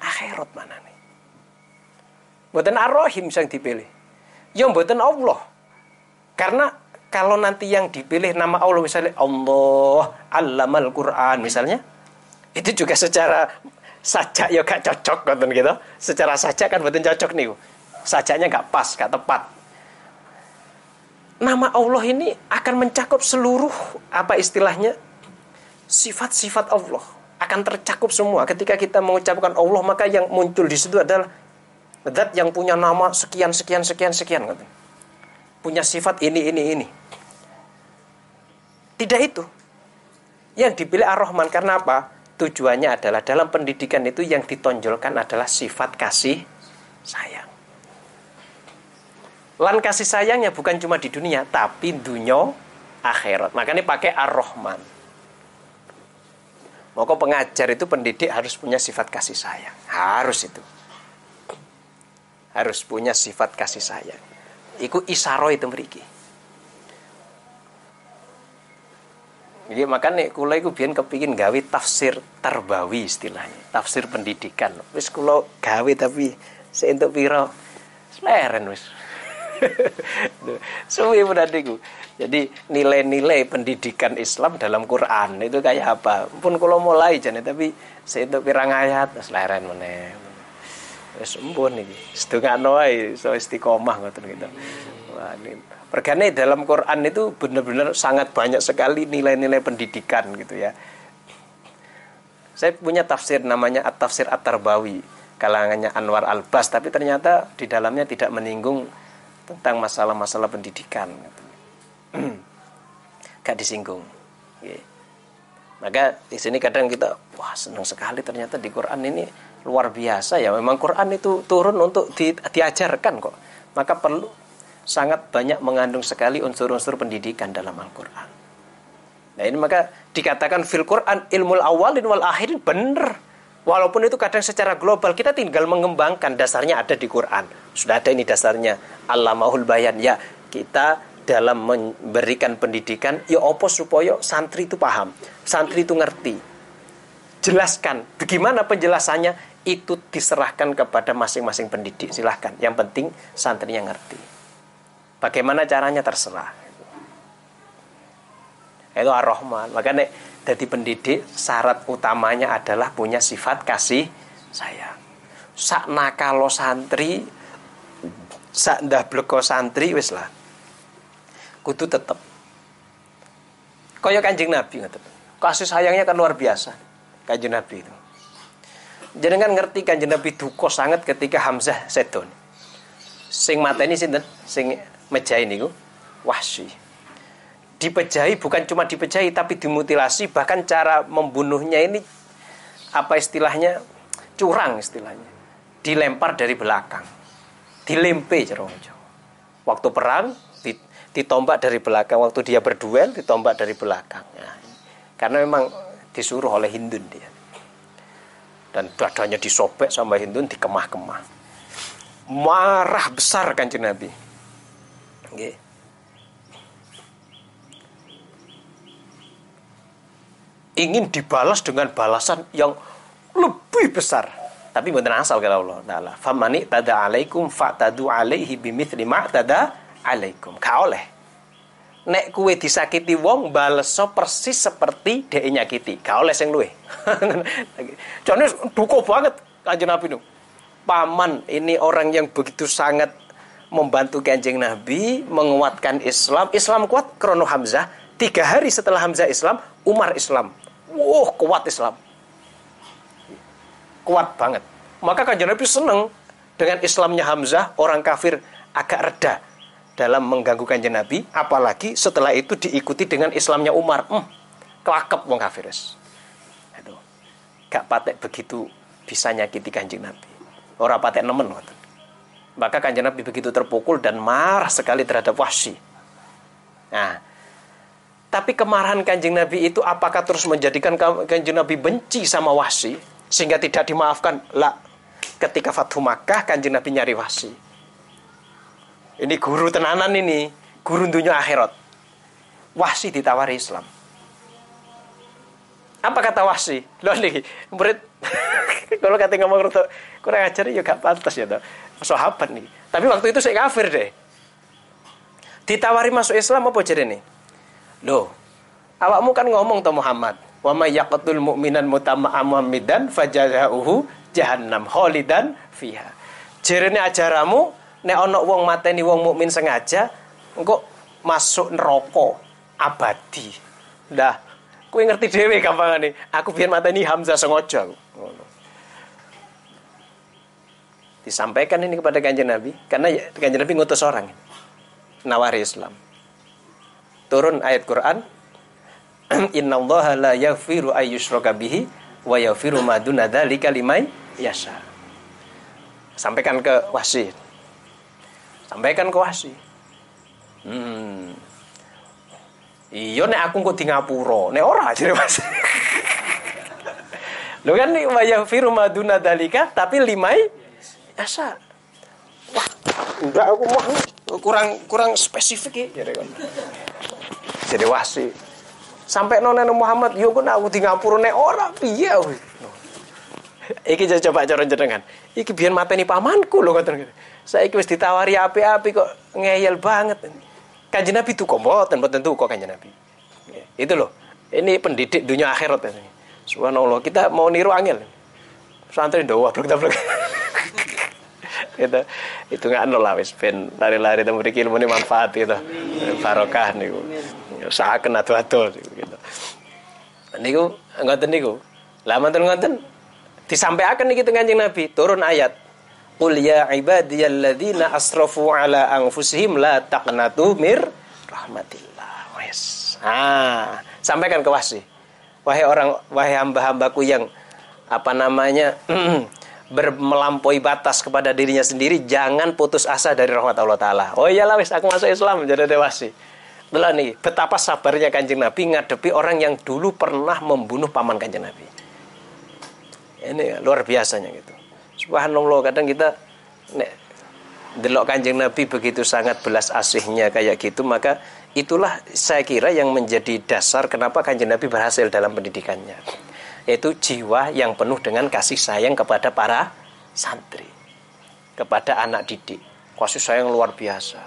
Speaker 1: akhirat maknanya. Buatan Ar-Rahim yang dipilih. Ya buatan Allah. Karena kalau nanti yang dipilih nama Allah misalnya Allah Allamal Quran misalnya itu juga secara sajak ya gak cocok ngoten gitu. Secara sajak kan betul cocok nih. Sajaknya gak pas, gak tepat. Nama Allah ini akan mencakup seluruh apa istilahnya sifat-sifat Allah akan tercakup semua. Ketika kita mengucapkan Allah maka yang muncul di situ adalah zat yang punya nama sekian sekian sekian sekian. Punya sifat ini ini ini. Tidak itu. Yang dipilih Ar-Rahman karena apa? tujuannya adalah dalam pendidikan itu yang ditonjolkan adalah sifat kasih sayang. Lan kasih sayangnya bukan cuma di dunia, tapi dunia akhirat. Makanya pakai ar-Rahman. Maka pengajar itu pendidik harus punya sifat kasih sayang. Harus itu. Harus punya sifat kasih sayang. Iku isaro itu meriki. Jadi makanya kula iku biyen kepingin gawe tafsir terbawi istilahnya, tafsir pendidikan. Wis kula gawe tapi seentuk pira leren wis. [LAUGHS] Suwi niku. Jadi nilai-nilai pendidikan Islam dalam Quran itu kayak apa? Pun kalau mulai jane tapi seentuk pirang ayat wis leren meneh. Wis empun iki. Istiqomah gitu. Wah, ini Perkara dalam Quran itu benar-benar sangat banyak sekali nilai-nilai pendidikan gitu ya. Saya punya tafsir namanya At-Tafsir At-Tarbawi kalangannya Anwar Al-Bas tapi ternyata di dalamnya tidak menyinggung tentang masalah-masalah pendidikan. [CLEARS THROAT] Gak disinggung. Maka di sini kadang kita wah senang sekali ternyata di Quran ini luar biasa ya. Memang Quran itu turun untuk di, diajarkan kok. Maka perlu sangat banyak mengandung sekali unsur-unsur pendidikan dalam Al-Quran. Nah ini maka dikatakan fil Quran ilmu awalin wal akhirin benar. Walaupun itu kadang secara global kita tinggal mengembangkan dasarnya ada di Quran. Sudah ada ini dasarnya. Allah mahul bayan. Ya kita dalam memberikan pendidikan ya opo supaya santri itu paham. Santri itu ngerti. jelaskan. Bagaimana penjelasannya? Itu diserahkan kepada masing-masing pendidik. Silahkan. Yang penting santrinya ngerti. Bagaimana caranya terserah. Itu ar-Rahman. Makanya jadi pendidik syarat utamanya adalah punya sifat kasih sayang. Sak nakalo santri sak bleko santri wis lah. Kudu tetep. Kaya Kanjeng Nabi ngoten. Kasih sayangnya kan luar biasa. Kanjeng Nabi itu. Jenengan ngerti Kanjeng Nabi duka sangat ketika Hamzah sedon. Sing mateni sinten? Sing mejahi niku Wahsy. Dipejahi bukan cuma dipejahi tapi dimutilasi bahkan cara membunuhnya ini apa istilahnya curang istilahnya. Dilempar dari belakang. Dilempe jerojo waktu perang ditombak dari belakang. Waktu dia berduel ditombak dari belakang. Ya. karena memang disuruh oleh Hindun dia. Dan dadanya disobek sama Hindun dikemah-kemah. Marah besar kan Nabi. Okay. Ingin dibalas dengan balasan yang lebih besar. Tapi bukan asal kalau Allah taala. Famani tada alaikum tadu alaihi bimithli ma tada alaikum. Ka oleh. Nek kue disakiti wong baleso persis seperti dhek nyakiti. Ka oleh sing luwe. [LAUGHS] Jane duko banget kanjeng Nabi nu. Paman ini orang yang begitu sangat membantu kanjeng Nabi menguatkan Islam. Islam kuat krono Hamzah. Tiga hari setelah Hamzah Islam Umar Islam Wah, kuat Islam kuat banget. Maka kanjeng Nabi senang dengan Islamnya Hamzah, orang kafir agak reda dalam mengganggu kanjeng Nabi, apalagi setelah itu diikuti dengan Islamnya Umar. Hmm, kelakep wong kafir. Itu. Gak patek begitu bisa nyakiti kanjeng Nabi. Orang patek nemen. Maka kanjeng Nabi begitu terpukul dan marah sekali terhadap Wahsy. Nah, tapi kemarahan kanjeng Nabi itu apakah terus menjadikan kanjeng Nabi benci sama Wahsy? sehingga tidak dimaafkan? Lah ketika Fathu Makkah kanjeng Nabi nyari wasi. Ini guru tenanan ini guru dunia akhirat. Wasi ditawari Islam. Apa kata wasi? Lo nih murid [LAUGHS] kalau kata ngomong kurang ajar ya gak pantas ya tuh sahabat nih. Tapi waktu itu saya kafir deh. Ditawari masuk Islam apa jadi nih loh awakmu kan ngomong tuh Muhammad Wa may yaqtul mu'minan mutama'amidan fajazaohu jahannam khalidan fiha. Jerene ajaramu nek ana wong mateni wong mukmin sengaja engko masuk neraka abadi. Lah, kowe ngerti dhewe gampangane. Aku biyen mateni Hamzah sengaja. Disampaikan ini kepada kanjeng Nabi karena kanjeng Nabi ngutus orang nawari Islam. Turun ayat Quran [CLEARS THROAT] innallaha la yaghfiru ayyushraka bihi wa yaghfiru ma duna dzalika yasha. Sampaikan ke wasi. Sampaikan ke wasi. Hmm. Iya nek aku kok di ngapura, nek ora [LAUGHS] jare wasi. Lho kan wa yaghfiru ma duna tapi limai yasha. Wah, enggak aku mau kurang kurang spesifik ya jadi Jadi wasi. Sampai nonen Muhammad yo kok aku di ngapura nek ora piye iki coba cara jenengan. Iki biyen mateni pamanku lho ngoten saiki wis ditawari api-api kok ngeyel banget. Kanjeng Nabi tuh kok mboten mboten kok kanjeng Nabi. Itu loh ini pendidik dunia akhirat ini. Subhanallah kita mau niru angel. Santri doa blok blok itu itu nggak nol lah wis lari-lari temu ilmu ini manfaat gitu barokah nih usahakan adu-adu gitu. Niku ngoten niku. Lah ngoten ngoten disampaikan niki teng Kanjeng Nabi, turun ayat. Qul ya ibadiyalladzina asrafu ala anfusihim la taqnatu mir rahmatillah. Wes. Ah, sampaikan ke wasi. Wahai orang wahai hamba-hambaku yang apa namanya [CLEARS THROAT] bermelampaui batas kepada dirinya sendiri, jangan putus asa dari rahmat Allah Ta'ala. Oh iyalah wis, aku masuk Islam, jadi dewasi. Itulah nih, betapa sabarnya kanjeng Nabi ngadepi orang yang dulu pernah membunuh paman kanjeng Nabi. Ini luar biasanya gitu. Subhanallah, kadang kita nek delok kanjeng Nabi begitu sangat belas asihnya kayak gitu, maka itulah saya kira yang menjadi dasar kenapa kanjeng Nabi berhasil dalam pendidikannya. yaitu jiwa yang penuh dengan kasih sayang kepada para santri, kepada anak didik. Kasih sayang luar biasa.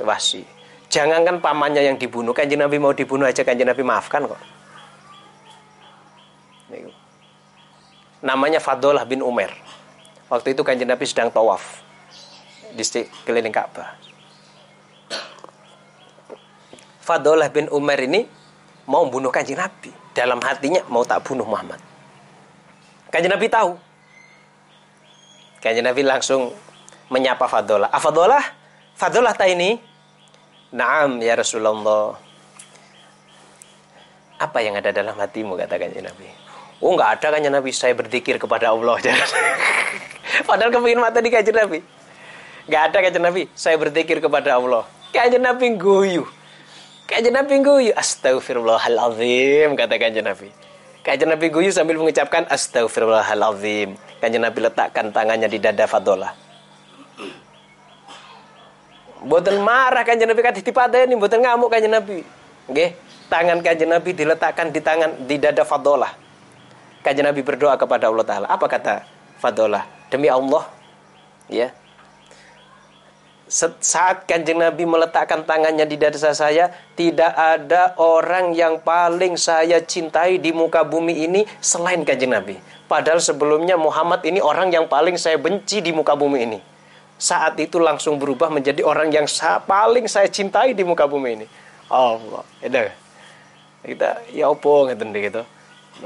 Speaker 1: Wasi. Jangankan pamannya yang dibunuh, kanjeng Nabi mau dibunuh aja kanjeng Nabi maafkan kok. Namanya Fadolah bin Umar. Waktu itu kanjeng Nabi sedang tawaf di keliling Ka'bah. Fadolah bin Umar ini mau bunuh kanjeng Nabi. Dalam hatinya mau tak bunuh Muhammad. Kanjeng Nabi tahu. Kanjeng Nabi langsung menyapa Fadolah. Ah, Fadolah ta ini? Naam ya Rasulullah. Apa yang ada dalam hatimu kata kanjeng Nabi? Oh nggak ada kanjeng Nabi saya berzikir kepada Allah. [LAUGHS] Padahal kepingin mata di kanjeng Nabi. Nggak ada kanjeng Nabi saya berzikir kepada Allah. Kanjeng Nabi guyu. Kanjeng Nabi guyu, astagfirullahalazim kata kanjeng Nabi. Kanjeng Nabi guyu sambil mengucapkan astagfirullahalazim. Kanjeng Nabi letakkan tangannya di dada Fadolah. Boten marah kanjeng Nabi kata ini, boten ngamuk kanjeng Nabi. Nggih, tangan kanjeng Nabi diletakkan di tangan di dada Fadolah. Kanjeng Nabi berdoa kepada Allah Taala. Apa kata Fadolah? Demi Allah, ya, saat kanjeng Nabi meletakkan tangannya di dada saya, tidak ada orang yang paling saya cintai di muka bumi ini selain kanjeng Nabi. Padahal sebelumnya Muhammad ini orang yang paling saya benci di muka bumi ini. Saat itu langsung berubah menjadi orang yang paling saya cintai di muka bumi ini. Allah, itu kita ya opo ngeten gitu.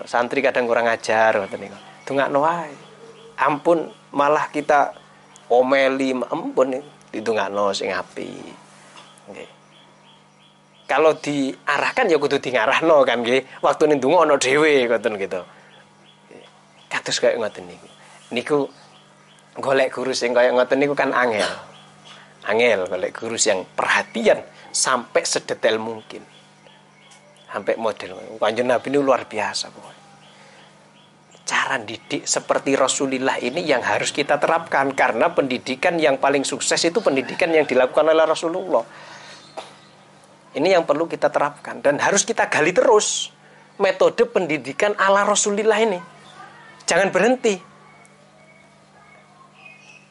Speaker 1: Santri kadang kurang ajar ngoten niku. Dongakno wae. Ampun malah kita omeli ampun ditungakno sing apik. Nggih. Kalau diarahkan ya kudu diarahno kan nggih. Waktu donga ana dhewe ngoten gitu. Kados kaya ngoten niku. Niku golek guru sing kaya ngoten niku kan angel. Angel golek guru yang perhatian sampai sedetail mungkin. Sampai model. Kanjeng Nabi ini luar biasa pokoknya cara didik seperti Rasulullah ini yang harus kita terapkan karena pendidikan yang paling sukses itu pendidikan yang dilakukan oleh Rasulullah. Ini yang perlu kita terapkan dan harus kita gali terus metode pendidikan ala Rasulullah ini. Jangan berhenti.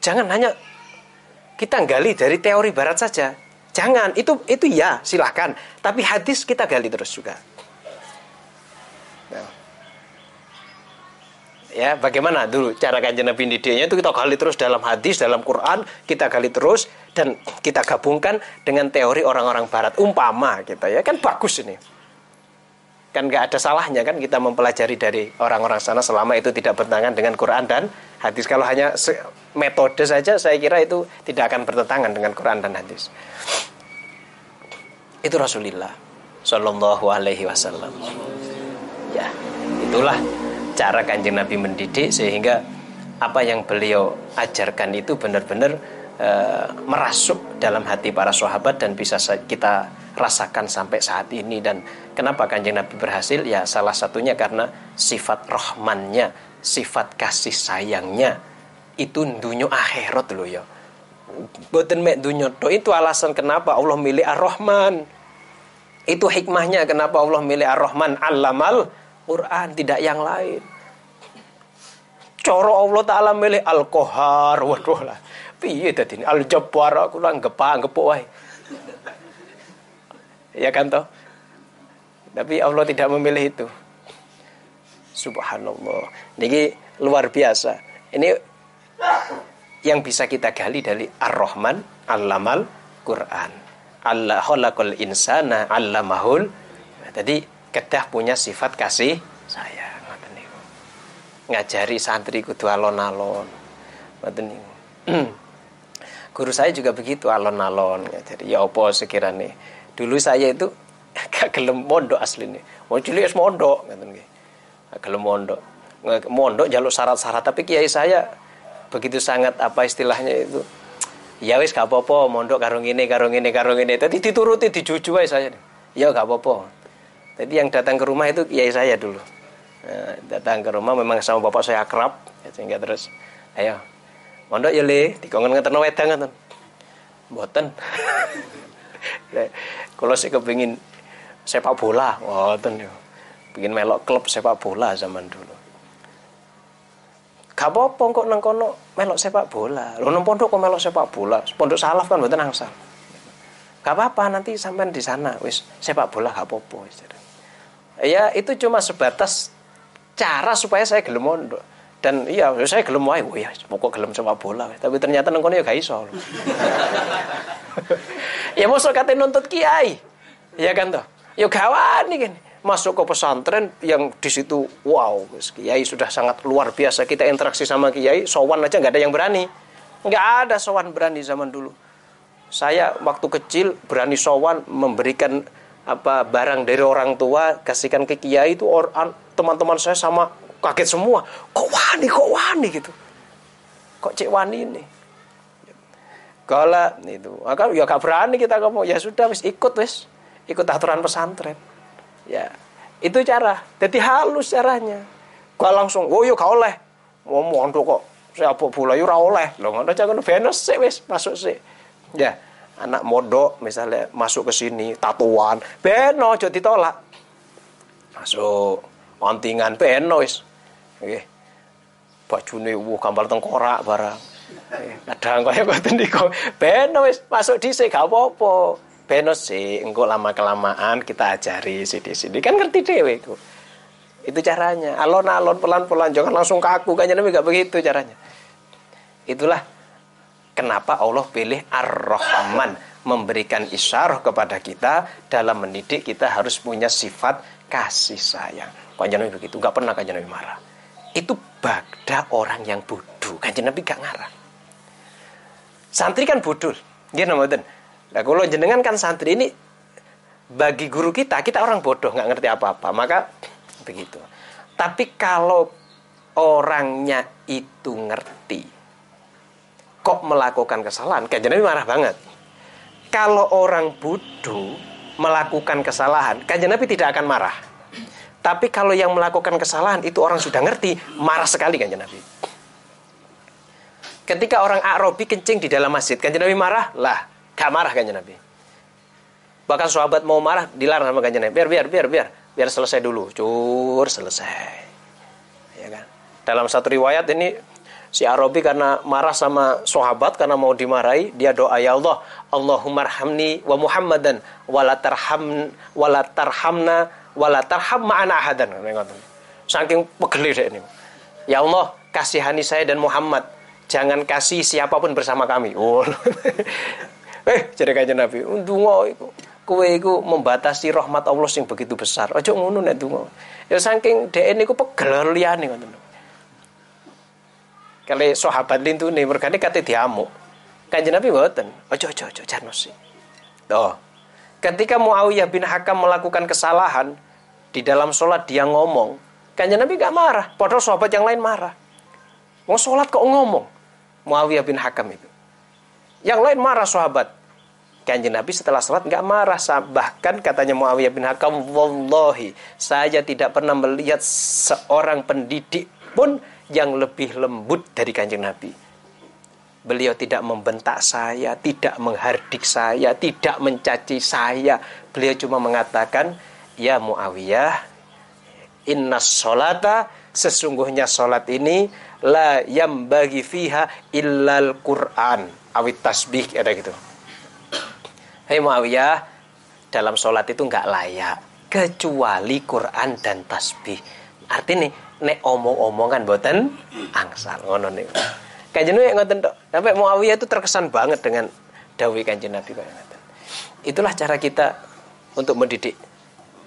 Speaker 1: Jangan hanya kita gali dari teori barat saja. Jangan, itu itu ya, silahkan. Tapi hadis kita gali terus juga. ya bagaimana dulu cara kanjeng Nabi didiknya itu kita gali terus dalam hadis dalam Quran kita gali terus dan kita gabungkan dengan teori orang-orang Barat umpama kita ya kan bagus ini kan nggak ada salahnya kan kita mempelajari dari orang-orang sana selama itu tidak bertentangan dengan Quran dan hadis kalau hanya metode saja saya kira itu tidak akan bertentangan dengan Quran dan hadis. Itu Rasulullah Shallallahu Alaihi Wasallam. Ya itulah cara kanjeng Nabi mendidik sehingga apa yang beliau ajarkan itu benar-benar e, merasuk dalam hati para sahabat dan bisa kita rasakan sampai saat ini. Dan kenapa kanjeng Nabi berhasil? Ya salah satunya karena sifat rohmannya sifat kasih sayangnya itu dunia akhirat loh ya Boten mek dunia to itu alasan kenapa Allah milih Ar-Rahman. Itu hikmahnya kenapa Allah milih Ar-Rahman Allamal Quran tidak yang lain. Coro Allah Ta'ala milih Al-Kohar. Waduh lah. Piye tadi? Al-Jabbar aku lah ngepak ngepuk wae. Ya kan toh? Tapi Allah tidak memilih itu. Subhanallah. Ini luar biasa. Ini yang bisa kita gali dari Ar-Rahman Allamal Quran. Allah khalaqal insana allamahul. Tadi kedah punya sifat kasih sayang. Ngajari santri kudu alon-alon. [CLEARS THROAT] Guru saya juga begitu alon-alon. Ngajari ya apa sekiranya dulu saya itu [LAUGHS] gak gelem mondok aslinya mau cilik es mondok. Ngoten nggih. Gelem mondok. Mondok jaluk syarat-syarat. Tapi kiai saya begitu sangat apa istilahnya itu ya wis gak apa-apa mondok karung ini karung ini karung ini. Tadi dituruti dijuju aja saya. Ya gak apa-apa. Jadi yang datang ke rumah itu kiai saya dulu. Nah, datang ke rumah memang sama bapak saya akrab ya, sehingga terus ayo mondok ya le? Dikongen ngeten wedang ngeten mboten. [LAUGHS] Kalau saya kepingin sepak bola. Ngoten yo. Bikin melok klub sepak bola zaman dulu gak apa-apa kok nang kono melok sepak bola. Lo nang pondok kok melok sepak bola? Pondok salaf kan mboten angsal. Gak apa-apa nanti sampean di sana wis sepak bola gak apa-apa ya itu cuma sebatas cara supaya saya gelem mondok. Dan iya saya gelem wae. Oh ya pokok gelem sepak bola. Tapi ternyata nang kono ya gak iso. [LAUGHS] Ya mosok kate nuntut kiai. Ya kan toh? Ya nih kan masuk ke pesantren yang di situ wow kiai sudah sangat luar biasa. Kita interaksi sama kiai sowan aja nggak ada yang berani. Nggak ada sowan berani zaman dulu. Saya waktu kecil berani sowan memberikan apa barang dari orang tua kasihkan ke kiai itu teman-teman saya sama kaget semua. Kok wani kok wani gitu? Kok cek wani ini? Kalau itu. Akan ya gak berani kita ngomong. Ya sudah wis ikut wis ikut aturan pesantren Ya, itu cara. Jadi halus caranya. Gak langsung, oh yuk kau oleh. Mau mondok kok. Saya apa pula yuk oleh. Lo ada jangan Venus sih wes masuk sih. Ya, anak modok misalnya masuk ke sini tatuan, beno jadi ditolak. Masuk mantingan beno. Oke. Bajune wuh gambar tengkorak barang. Kadang kaya ngoten niku. Beno wis masuk dhisik gak apa-apa benos sih engkau lama kelamaan kita ajari sini sini kan ngerti dewe itu itu caranya. Alon-alon pelan-pelan. Jangan langsung kaku. Kan nabi gak begitu caranya. Itulah kenapa Allah pilih ar-Rahman. Memberikan isyarah kepada kita dalam mendidik kita harus punya sifat kasih sayang. Kanjeng Nabi begitu? Gak pernah kanjeng Nabi marah. Itu bagda orang yang bodoh. Kanjeng Nabi gak ngarah. Santri kan bodoh. Dia namanya Nah kalau jenengan kan santri ini bagi guru kita, kita orang bodoh nggak ngerti apa-apa, maka begitu. Tapi kalau orangnya itu ngerti, kok melakukan kesalahan, kajian Nabi marah banget. Kalau orang bodoh melakukan kesalahan, kajian Nabi tidak akan marah. Tapi kalau yang melakukan kesalahan itu orang sudah ngerti, marah sekali kanjeng Nabi. Ketika orang Arabi kencing di dalam masjid, kanjeng Nabi marah, lah Gak marah kanjeng Nabi. Bahkan sahabat mau marah dilarang sama kanjeng Nabi. Biar biar biar biar biar selesai dulu. Cur selesai. Ya kan. Dalam satu riwayat ini si Arabi karena marah sama sahabat karena mau dimarahi, dia doa ya Allah, Allahumma arhamni wa Muhammadan wala tarham wala tarhamna wala tarham ma'ana ahadan. Saking pegeli ini. Ya Allah, kasihani saya dan Muhammad. Jangan kasih siapa pun bersama kami. Oh. [LAUGHS] Eh, jadi kajian Nabi, ndonga iku kowe iku membatasi rahmat Allah sing begitu besar. Aja ngono nek ndonga. Ya saking dhek niku pegel liyane ngoten. Kali sahabat lintune mergane kate diamuk. Kanjeng Nabi mboten. Aja aja aja jarnos. Tuh. Ketika Muawiyah bin Hakam melakukan kesalahan di dalam sholat dia ngomong, kanjeng Nabi gak marah. Padahal sahabat yang lain marah. Mau sholat kok ngomong? Muawiyah bin Hakam itu. Yang lain marah sahabat. Kanjeng Nabi setelah sholat nggak marah. Bahkan katanya Muawiyah bin Hakam, Wallahi, saya tidak pernah melihat seorang pendidik pun yang lebih lembut dari kanjeng Nabi. Beliau tidak membentak saya, tidak menghardik saya, tidak mencaci saya. Beliau cuma mengatakan, Ya Muawiyah, inna sholata, sesungguhnya sholat ini, la yang bagi fiha illal Qur'an awit tasbih ada gitu. Hei Muawiyah, dalam sholat itu nggak layak kecuali Quran dan tasbih. Artinya nek omong-omongan boten angsal ngono nih. Kanjeng Nabi ngoten tok. Sampai Muawiyah itu terkesan banget dengan dawuh Kanjeng Nabi. Itulah cara kita untuk mendidik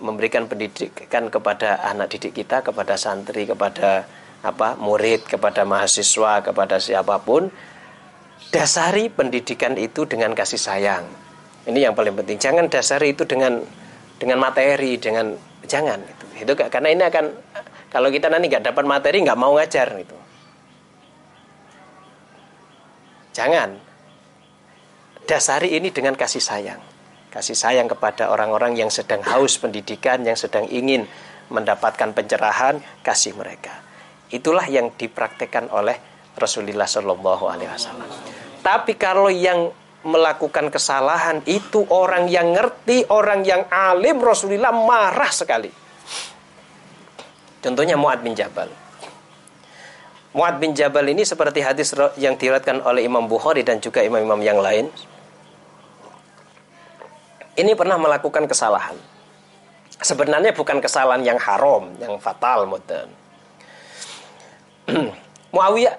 Speaker 1: memberikan pendidikan kepada anak didik kita, kepada santri, kepada apa murid, kepada mahasiswa, kepada siapa pun dasari pendidikan itu dengan kasih sayang. Ini yang paling penting. Jangan dasari itu dengan dengan materi, dengan jangan itu. Itu karena ini akan kalau kita nanti nggak dapat materi nggak mau ngajar itu. Jangan. Dasari ini dengan kasih sayang. Kasih sayang kepada orang-orang yang sedang haus pendidikan, yang sedang ingin mendapatkan pencerahan, kasih mereka. Itulah yang dipraktekkan oleh Rasulullah Shallallahu Alaihi Wasallam. Tapi kalau yang melakukan kesalahan itu orang yang ngerti, orang yang alim Rasulullah marah sekali. Contohnya Mu'ad bin Jabal. Mu'ad bin Jabal ini seperti hadis yang diriwayatkan oleh Imam Bukhari dan juga imam-imam yang lain. Ini pernah melakukan kesalahan. Sebenarnya bukan kesalahan yang haram, yang fatal modern. [CLEARS THROAT] Muawiyah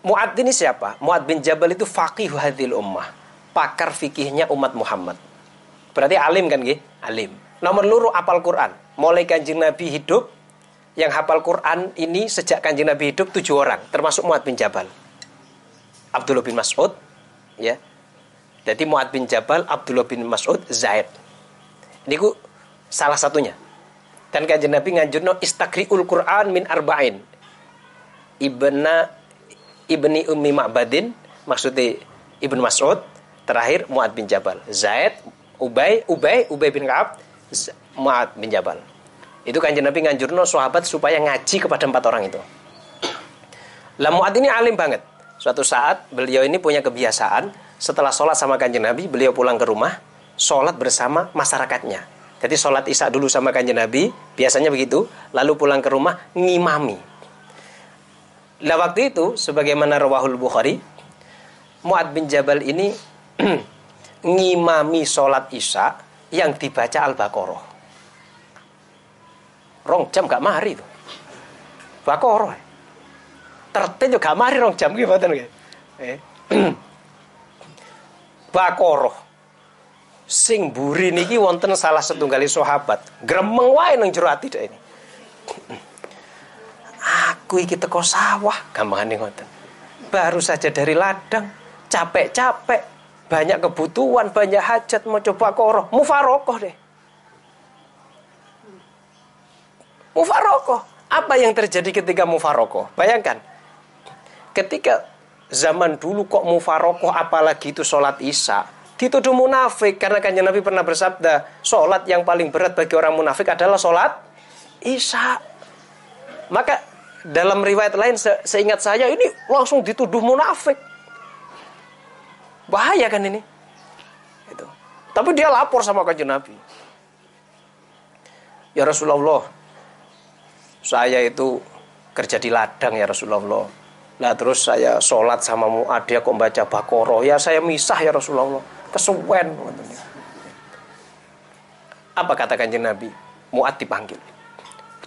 Speaker 1: Mu'ad ini siapa? Mu'ad bin Jabal itu faqih hadil ummah. Pakar fikihnya umat Muhammad. Berarti alim kan gih? Alim. Nomor luru apal Quran. Mulai kanjeng Nabi hidup, yang hafal Quran ini sejak kanjeng Nabi hidup tujuh orang. Termasuk Mu'ad bin Jabal. Abdullah bin Mas'ud. ya. Jadi Mu'ad bin Jabal, Abdullah bin Mas'ud, Zaid. Ini ku salah satunya. Dan kanjeng Nabi nganjurno istakriul Quran min arba'in. Ibna ibni Ummi Ma'badin maksudnya Ibnu Mas'ud terakhir Mu'ad bin Jabal. Zaid Ubay Ubay Ubay bin Ka'ab Mu'ad bin Jabal. Itu kanjeng Nabi nganjurno sahabat supaya ngaji kepada empat orang itu. Lah Mu'ad ini alim banget. Suatu saat beliau ini punya kebiasaan setelah sholat sama kanjeng Nabi beliau pulang ke rumah sholat bersama masyarakatnya. Jadi sholat isya dulu sama kanjeng Nabi biasanya begitu lalu pulang ke rumah ngimami lah waktu itu sebagaimana rawahul Bukhari, Muad bin Jabal ini [CLEARS THROAT] ngimami sholat isya yang dibaca Al-Baqarah. Rong jam gak mari itu. Baqarah. Tertentu gak mari rong jam gimana nih? Eh. [CLEARS THROAT] Baqarah. Sing buri niki wonten salah setunggali sahabat. Gremeng wae nang jero ati ini aku iki teko sawah. Gampangane ngoten. Baru saja dari ladang. Capek-capek. Banyak kebutuhan banyak hajat. Mau coba koroh mufarokoh deh. Mufarokoh. Apa yang terjadi ketika mufarokoh? Bayangkan. Ketika zaman dulu kok mufarokoh apalagi itu sholat isya dituduh munafik. Karena kanjeng Nabi pernah bersabda sholat yang paling berat bagi orang munafik adalah sholat isya. Maka dalam riwayat lain se seingat saya ini langsung dituduh munafik. Bahaya kan ini? Itu. Tapi dia lapor sama kanjeng Nabi. Ya Rasulullah, saya itu kerja di ladang ya Rasulullah. Nah terus saya sholat sama Mu'ad, dia kok baca Bakoro. Ya saya misah ya Rasulullah. Kesuwen. Apa kata kanjeng Nabi? Mu'ad dipanggil.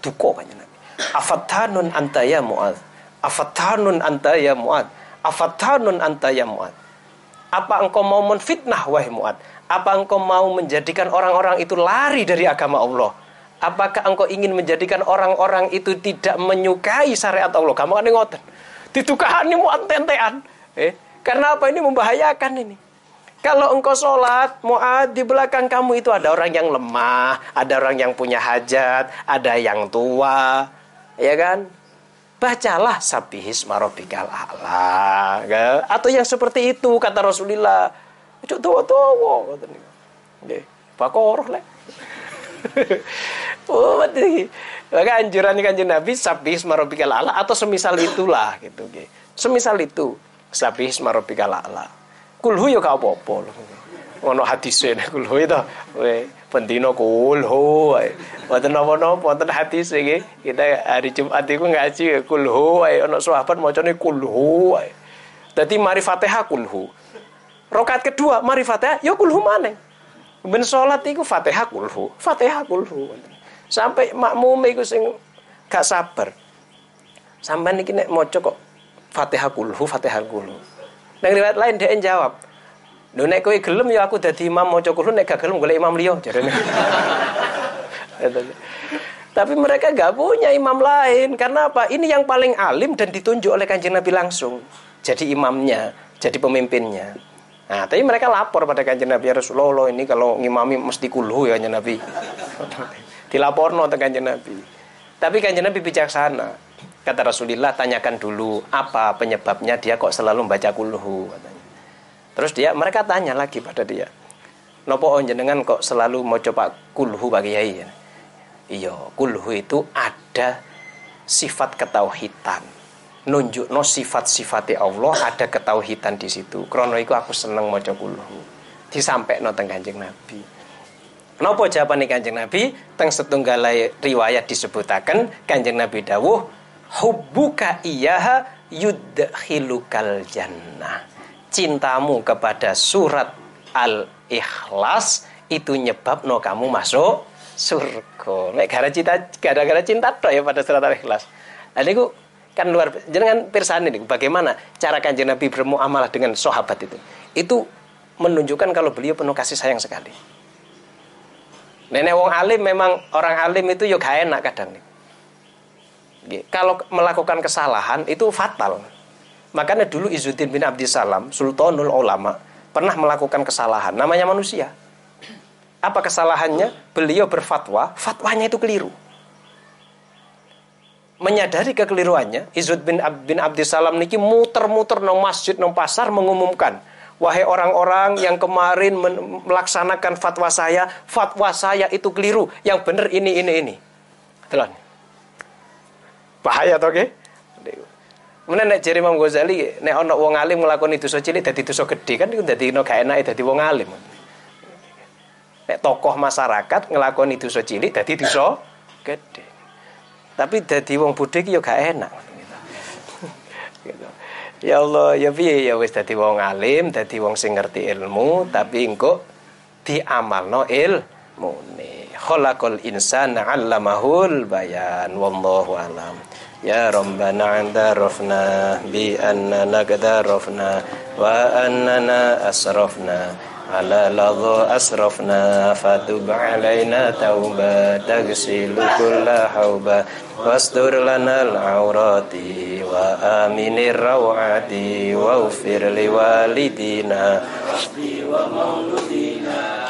Speaker 1: Duko kanjeng Nabi. Afatanun anta ya Mu'ad. Afatanun anta ya Mu'ad. Afatanun anta ya Mu'ad. Apa engkau mau menfitnah wahai Mu'ad? Apa engkau mau menjadikan orang-orang itu lari dari agama Allah? Apakah engkau ingin menjadikan orang-orang itu tidak menyukai syariat Allah? Kamu kan ngoten. Ditukahan ini Mu'ad tentean. Eh, karena apa ini membahayakan ini? Kalau engkau sholat, mu'ad di belakang kamu itu ada orang yang lemah, ada orang yang punya hajat, ada yang tua, ya kan? Bacalah sabihis marobikal a'la. Atau yang seperti itu kata Rasulullah. Cuk tua-tua kata Nggih, bakoroh le. [LAUGHS] oh, mati. Maka anjuran kanjeng Nabi sabihis marobikal a'la atau semisal itulah gitu. Semisal itu sabihis marobikal a'la. Kulhu yo gak apa-apa ono hadise nek kulhu itu pendino kulhu wonten napa-napa wonten iki kita hari Jumat iku ngaji kulhu wae ono sahabat macane kulhu wae dadi mari Fatihah kulhu Rokat kedua mari Fatihah ya kulhu maneh. Ben salat iku Fatihah kulhu Fatihah kulhu sampai makmum iku sing gak sabar. Sampean iki nek maca kok Fatihah kulhu Fatihah kulhu Nang riwayat lain dia jawab, Lho nek kowe gelem ya aku dadi imam maca Quran nek gak gelem golek imam liya jarene. [LAUGHS] Tapi mereka gak punya imam lain karena apa? Ini yang paling alim dan ditunjuk oleh kanjeng Nabi langsung. Jadi imamnya, jadi pemimpinnya. Nah, tapi mereka lapor pada kanjeng Nabi ya Rasulullah ini kalau ngimami mesti kulhu ya kanjeng Nabi. [LAUGHS] Dilaporno ke kanjeng Nabi. Tapi kanjeng Nabi bijaksana. Kata Rasulullah tanyakan dulu apa penyebabnya dia kok selalu membaca kulhu katanya. Terus dia mereka tanya lagi pada dia. Nopo jenengan kok selalu mau coba kulhu bagi yai? Iya, kulhu itu ada sifat ketauhidan. Nunjuk no sifat-sifatnya Allah ada ketauhidan di situ. Krono itu aku seneng mau coba kulhu. Disampai no Kanjeng Nabi. Napa jawabane Kanjeng Nabi? Teng setunggal riwayat disebutaken Kanjeng Nabi dawuh hubbuka iyaha yudkhilukal jannah. Cintamu kepada surat Al-Ikhlas itu nyebabno kamu masuk surga. Mek gara cinta gara-gara cinta toh ya pada surat Al-Ikhlas. Nah niku kan luar jenengan pirsani niku bagaimana cara Kanjeng Nabi bermuamalah dengan sahabat itu. Itu menunjukkan kalau beliau penuh kasih sayang sekali. Nenek wong alim memang orang alim itu yuk gak enak kadang nih. Kalau melakukan kesalahan itu fatal. Makanya dulu Izzuddin bin Abdissalam, Sultanul Ulama, pernah melakukan kesalahan. Namanya manusia. Apa kesalahannya? Beliau berfatwa, fatwanya itu keliru. Menyadari kekeliruannya, Izzuddin bin, Ab bin Abdissalam niki muter-muter nang masjid nang pasar mengumumkan Wahai orang-orang yang kemarin melaksanakan fatwa saya, fatwa saya itu keliru. Yang benar ini, ini, ini. Telan. Bahaya oke? Kemudian nek jari Imam Ghazali nek ana wong alim nglakoni dosa cilik dadi dosa gede kan iku dadi no gak enake dadi wong alim. Nek tokoh masyarakat nglakoni dosa cilik dadi dosa gede. Tapi dadi wong bodho iki ya gak enak. [LAUGHS] Ya Allah, ya piye ya wis dadi wong alim, dadi wong sing ngerti ilmu, tapi engko diamalno ilmune. Khalaqal insana 'allamahul bayan. Wallahu alam. Ya Rabbana andarafna bi annana qadarafna wa annana asrafna على لظى أسرفنا فتب علينا توبة تغسل كل حوبة واستر لنا العورات وآمن الروعات واغفر لوالدينا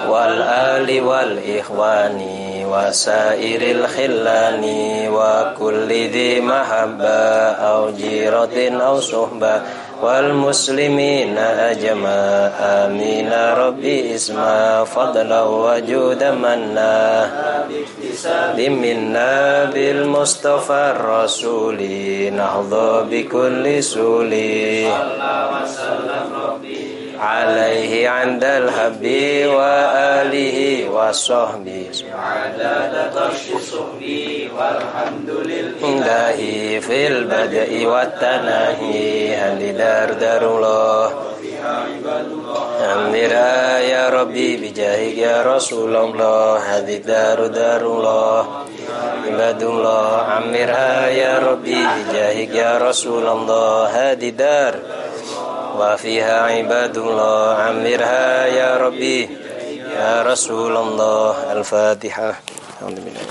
Speaker 1: والآل والإخوان وسائر الخلان وكل ذي محبة أو جيرة أو صحبة والمسلمين أجمع آمين ربي اسما فضلا وجود منا منا بالمصطفى الرسول نهضى بكل سولي عليه عند الحب وآله وصحبه عدد طرش صحبي والحمد لله في البدء والتناهي هل دار دار الله أمرا يا ربي بجاهك يا رسول الله هذه دار دار الله عباد الله عمرها يا ربي بجاهك يا رسول الله هذه دار وفيها عباد الله عمرها يا ربي يا رسول الله. الفاتحة. الحمد لله